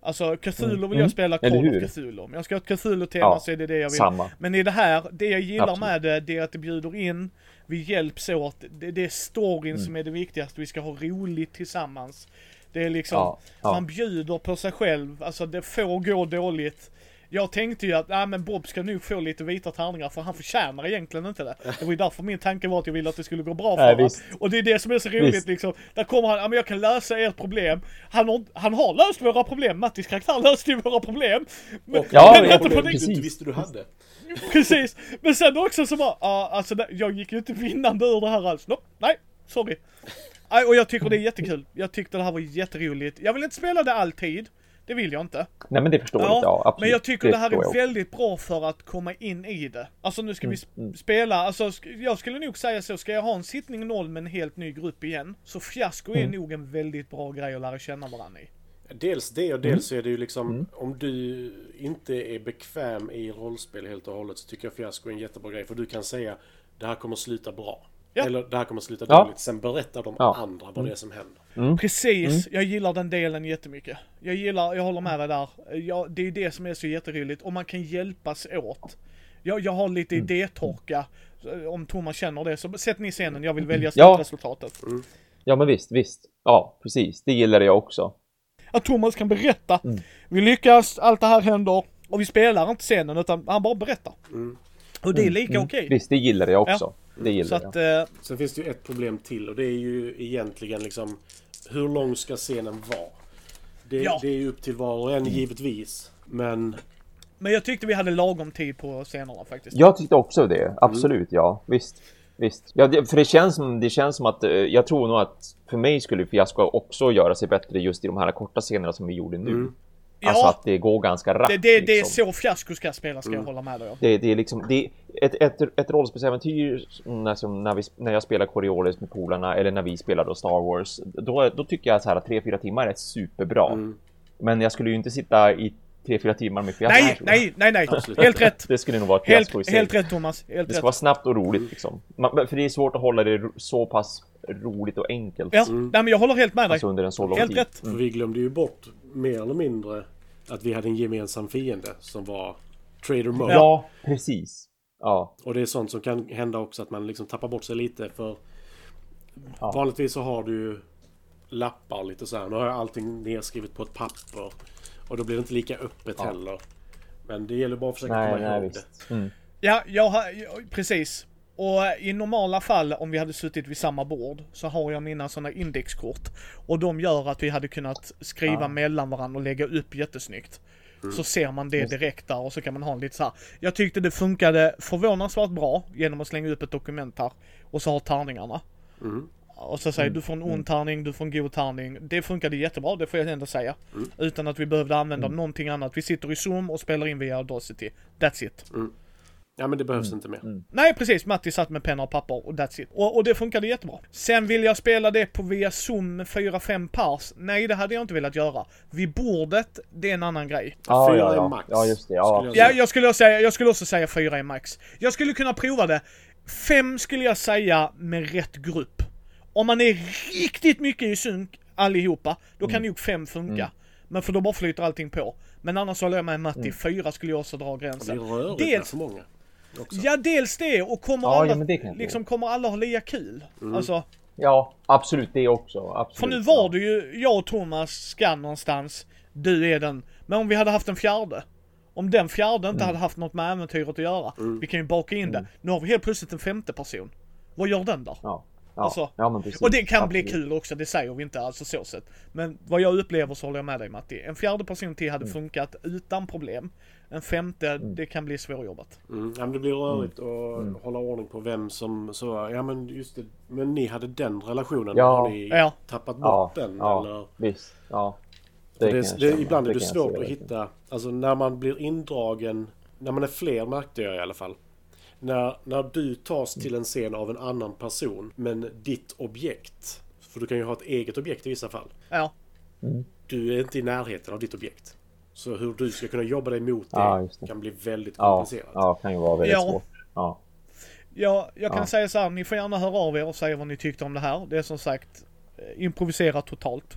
Alltså Cthulhu vill jag Mm. spela Eller Call of Cthulhu. Om jag ska ha ett Cthulhu-tema Ja, så är det det jag vill. Samma. Men i det här, det jag gillar Absolut. med det, det är att det bjuder in, vi hjälps åt, det, det är storyn Mm. som är det viktigaste, vi ska ha roligt tillsammans. Det är liksom, Ja, ja. man bjuder på sig själv, alltså det får gå dåligt. Jag tänkte ju att, nej men Bob ska nog få lite vita tärningar för han förtjänar egentligen inte det. Det var ju därför min tanke var att jag ville att det skulle gå bra för honom. Och det är det som är så roligt Visst. liksom. Där kommer han, ja men jag kan lösa ert problem. Han har, han har löst våra problem, Mattis karaktär löste ju våra problem. Men, Och Ja, men inte på det, precis. visste du hade. Precis, men sen också så bara, ja alltså jag gick ju inte vinnande ur det här alls. No, nej, sorry. Och jag tycker det är jättekul. Jag tyckte det här var jätteroligt. Jag vill inte spela det alltid. Det vill jag inte. Nej, men det förstår jag. Ja, absolut. men jag tycker det, här förstår är väldigt bra för att komma in i det. Alltså nu ska vi sp- mm. spela, alltså jag skulle nog säga så, ska jag ha en sittning noll med en helt ny grupp igen, så fiasko är Mm. nog en väldigt bra grej att lära känna varandra i. Dels det och dels Mm. är det ju liksom om du inte är bekväm i rollspel helt och hållet så tycker jag fiasko är en jättebra grej för du kan säga det här kommer sluta bra. Ja. Eller det här kommer sluta Ja. dåligt. Sen berättar de Ja. andra vad det är som händer. Mm. Precis, jag gillar den delen jättemycket. Jag gillar, jag håller med dig där. Jag, det är det som är så jätteroligt, och man kan hjälpas åt. Jag, jag har lite Mm. idétorka, om Thomas känner det, så sätt ni scenen, jag vill välja Ja. slutresultatet. Ja, men visst, visst. Ja, precis. Det gillar jag också. Att Thomas kan berätta. Mm. Vi lyckas, allt det här händer, och vi spelar inte scenen, utan han bara berättar. Och det är lika Mm. okej. Visst, det gillar jag också. Det gillar Så att, eh, Sen finns det ju ett problem till och det är ju egentligen liksom hur lång ska scenen vara? Det, Ja. det är ju upp till var och en givetvis. Men men jag tyckte vi hade lagom tid på scenerna faktiskt. Jag tyckte också det. Absolut, ja. Visst. Visst. Ja, det, för det känns, som, det känns som att eh, jag tror nog att för mig skulle Fiasko också göra sig bättre just i de här korta scenerna som vi gjorde nu. Alltså Ja. att det går ganska rappt. Det, det, det är liksom. så fiasko ska spela, ska jag hålla med dig om. Det, det är liksom, det är ett, ett, ett rollspelsäventyr när, som när, vi, när jag spelar Coriolis med polarna eller när vi spelar då Star Wars. Då, då tycker jag att så här 3-4 timmar är superbra. Men jag skulle ju inte sitta i 3-4 timmar med Fiasko. Nej, nej, nej, nej. Helt rätt. Det skulle nog vara ett fiasko i Helt, sig. helt rätt Thomas. Helt Det ska rätt. vara snabbt och roligt liksom. Man, för det är svårt att hålla det så pass roligt och enkelt. Ja, nej men jag håller helt med dig. Alltså under en så lång Helt tid. rätt. för vi glömde ju bort mer eller mindre att vi hade en gemensam fiende som var Trader Mo. Ja, precis. Ja, Och det är sånt som kan hända också att man liksom tappar bort sig lite för Ja. vanligtvis så har du ju lappar lite så här. Nu har jag allting nedskrivet på ett papper. Och då blir det inte lika öppet heller. Men det gäller bara att försöka nej, komma nej ihåg det. Mm. Ja, jag har, jag- precis. Och i normala fall om vi hade suttit vid samma bord så har jag mina sådana indexkort. Och de gör att vi hade kunnat skriva Ja. mellan varandra och lägga upp jättesnyggt. Så ser man det direkt där och så kan man ha en lite så här. Jag tyckte det funkade förvånansvärt bra genom att slänga upp ett dokument här och så ha tärningarna. Och så säger du får en ond tärning, du får en god tärning. Det funkade jättebra, det får jag ändå säga. Utan att vi behövde använda någonting annat. Vi sitter i Zoom och spelar in via Audacity. That's it. Ja men det behövs Mm. inte mer. Nej precis, Matti satt med penna och papper och that's it. Och, och det funkade jättebra. Sen vill jag spela det på via Zoom med 4-5 pers. Nej det hade jag inte velat göra. Vid bordet, det är en annan grej. Ja, Fyra ja, är ja. max, ja, just det. Ja. skulle jag Ja, jag skulle, säga, jag skulle också säga 4 är max. Jag skulle kunna prova det. 5 skulle jag säga med rätt grupp. Om man är riktigt mycket i synk allihopa, då kan nog 5 funka. Men för då bara flyter allting på. Men annars håller jag med Matti, 4 skulle jag också dra Det blir gränsen. rörigt Dels- för många. Också. Ja, dels det och kommer Ja, alla, ja, liksom kommer alla ha lika kul. Alltså, ja, absolut det också. Absolut. för nu var det ju, jag och Thomas ska någonstans, du är den. Men om vi hade haft en fjärde. Om den fjärde inte hade haft något med äventyret att göra. Vi kan ju baka in det. Nu har vi helt plötsligt en femte person. Vad gör den där? Ja. Ja. Alltså, ja, men precis. Och det kan bli Absolut. kul också, det säger vi inte alltså så sett. Men vad jag upplever så håller jag med dig Matti. En fjärde person till hade funkat utan problem. En femte, det kan bli svårjobbat. Mm. Ja, men det blir rörigt att hålla ordning på vem som så, ja men just det. Men ni hade den relationen. Ja. Har ni Ja. tappat Ja, bort den? ja Eller? visst. Ja. Det, det, känna. ibland är det kan jag svårt att hitta, alltså när man blir indragen, när man är fler märkte jag i alla fall. När, när du tas till en scen av en annan person, men ditt objekt, för du kan ju ha ett eget objekt i vissa fall. Ja. Du är inte i närheten av ditt objekt. Så hur du ska kunna jobba dig mot det, Ja, det. kan bli väldigt Ja, komplicerat. ja, kan ju vara väldigt Ja. svårt. Ja. Ja, jag kan Ja. säga så här, ni får gärna höra av er och säga vad ni tyckte om det här. Det är som sagt eh, improvisera totalt.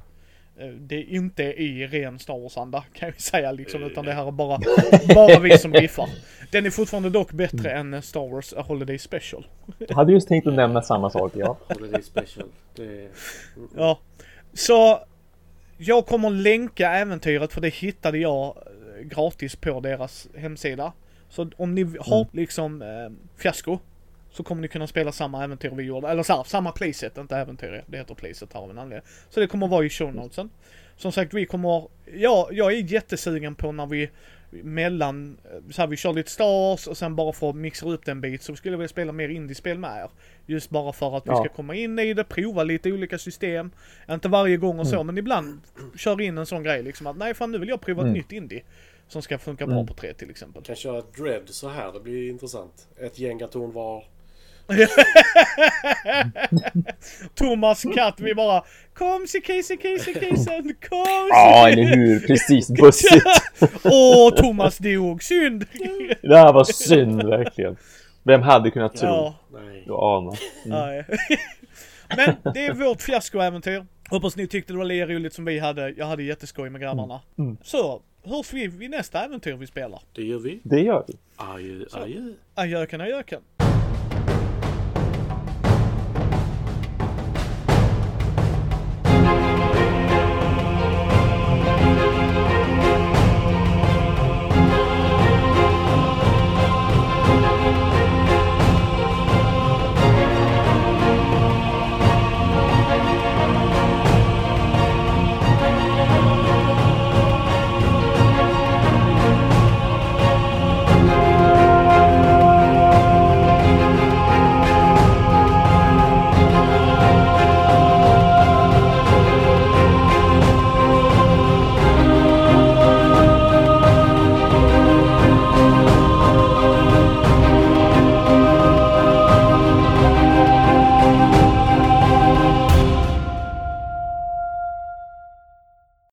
Eh, Det är inte i ren Star Wars-anda kan vi säga liksom, utan det här är bara, bara vi som riffar. Den är fortfarande dock bättre än Star Wars A Holiday Special. Jag hade just tänkt att nämna samma sak, ja. Holiday special. Det, Ja. Så, jag kommer länka äventyret för det hittade jag eh, gratis på deras hemsida. Så om ni har liksom eh, fiasko så kommer ni kunna spela samma äventyr vi gjorde. Eller så här, samma playset, inte äventyr. Det heter playset här av en anledning. Så det kommer vara i show notesen. Som sagt, vi kommer... Ja, jag är jättesugen på när vi mellan... eh, Så här, vi kör lite stars och sen bara för att mixa upp den bit så skulle jag vilja spela mer indiespel med er. Just bara för att vi Ja. ska komma in i det, prova lite olika system. Inte varje gång och så, men ibland kör in en sån grej liksom att nej fan nu vill jag prova ett nytt indie. Som ska funka bra på tre till exempel. kan köra ett dread så här, det blir intressant. Ett gäng var. Thomas katt, vi bara Kom Casey, Casey, Casey, kom! Ja, eller hur? Precis. Bussigt. Åh, Thomas dog, synd! Det här var synd, verkligen. Vem hade kunnat tro? Ja, Nej. Du anar. nej. Men det är vårt fiaskoäventyr. Hoppas ni tyckte det var lika roligt som vi hade. Jag hade jätteskoj med grabbarna. Så, hörs vi vid nästa äventyr vi spelar. Det gör vi. Det gör vi. Adjö, adjö. Ajöken, ajöken.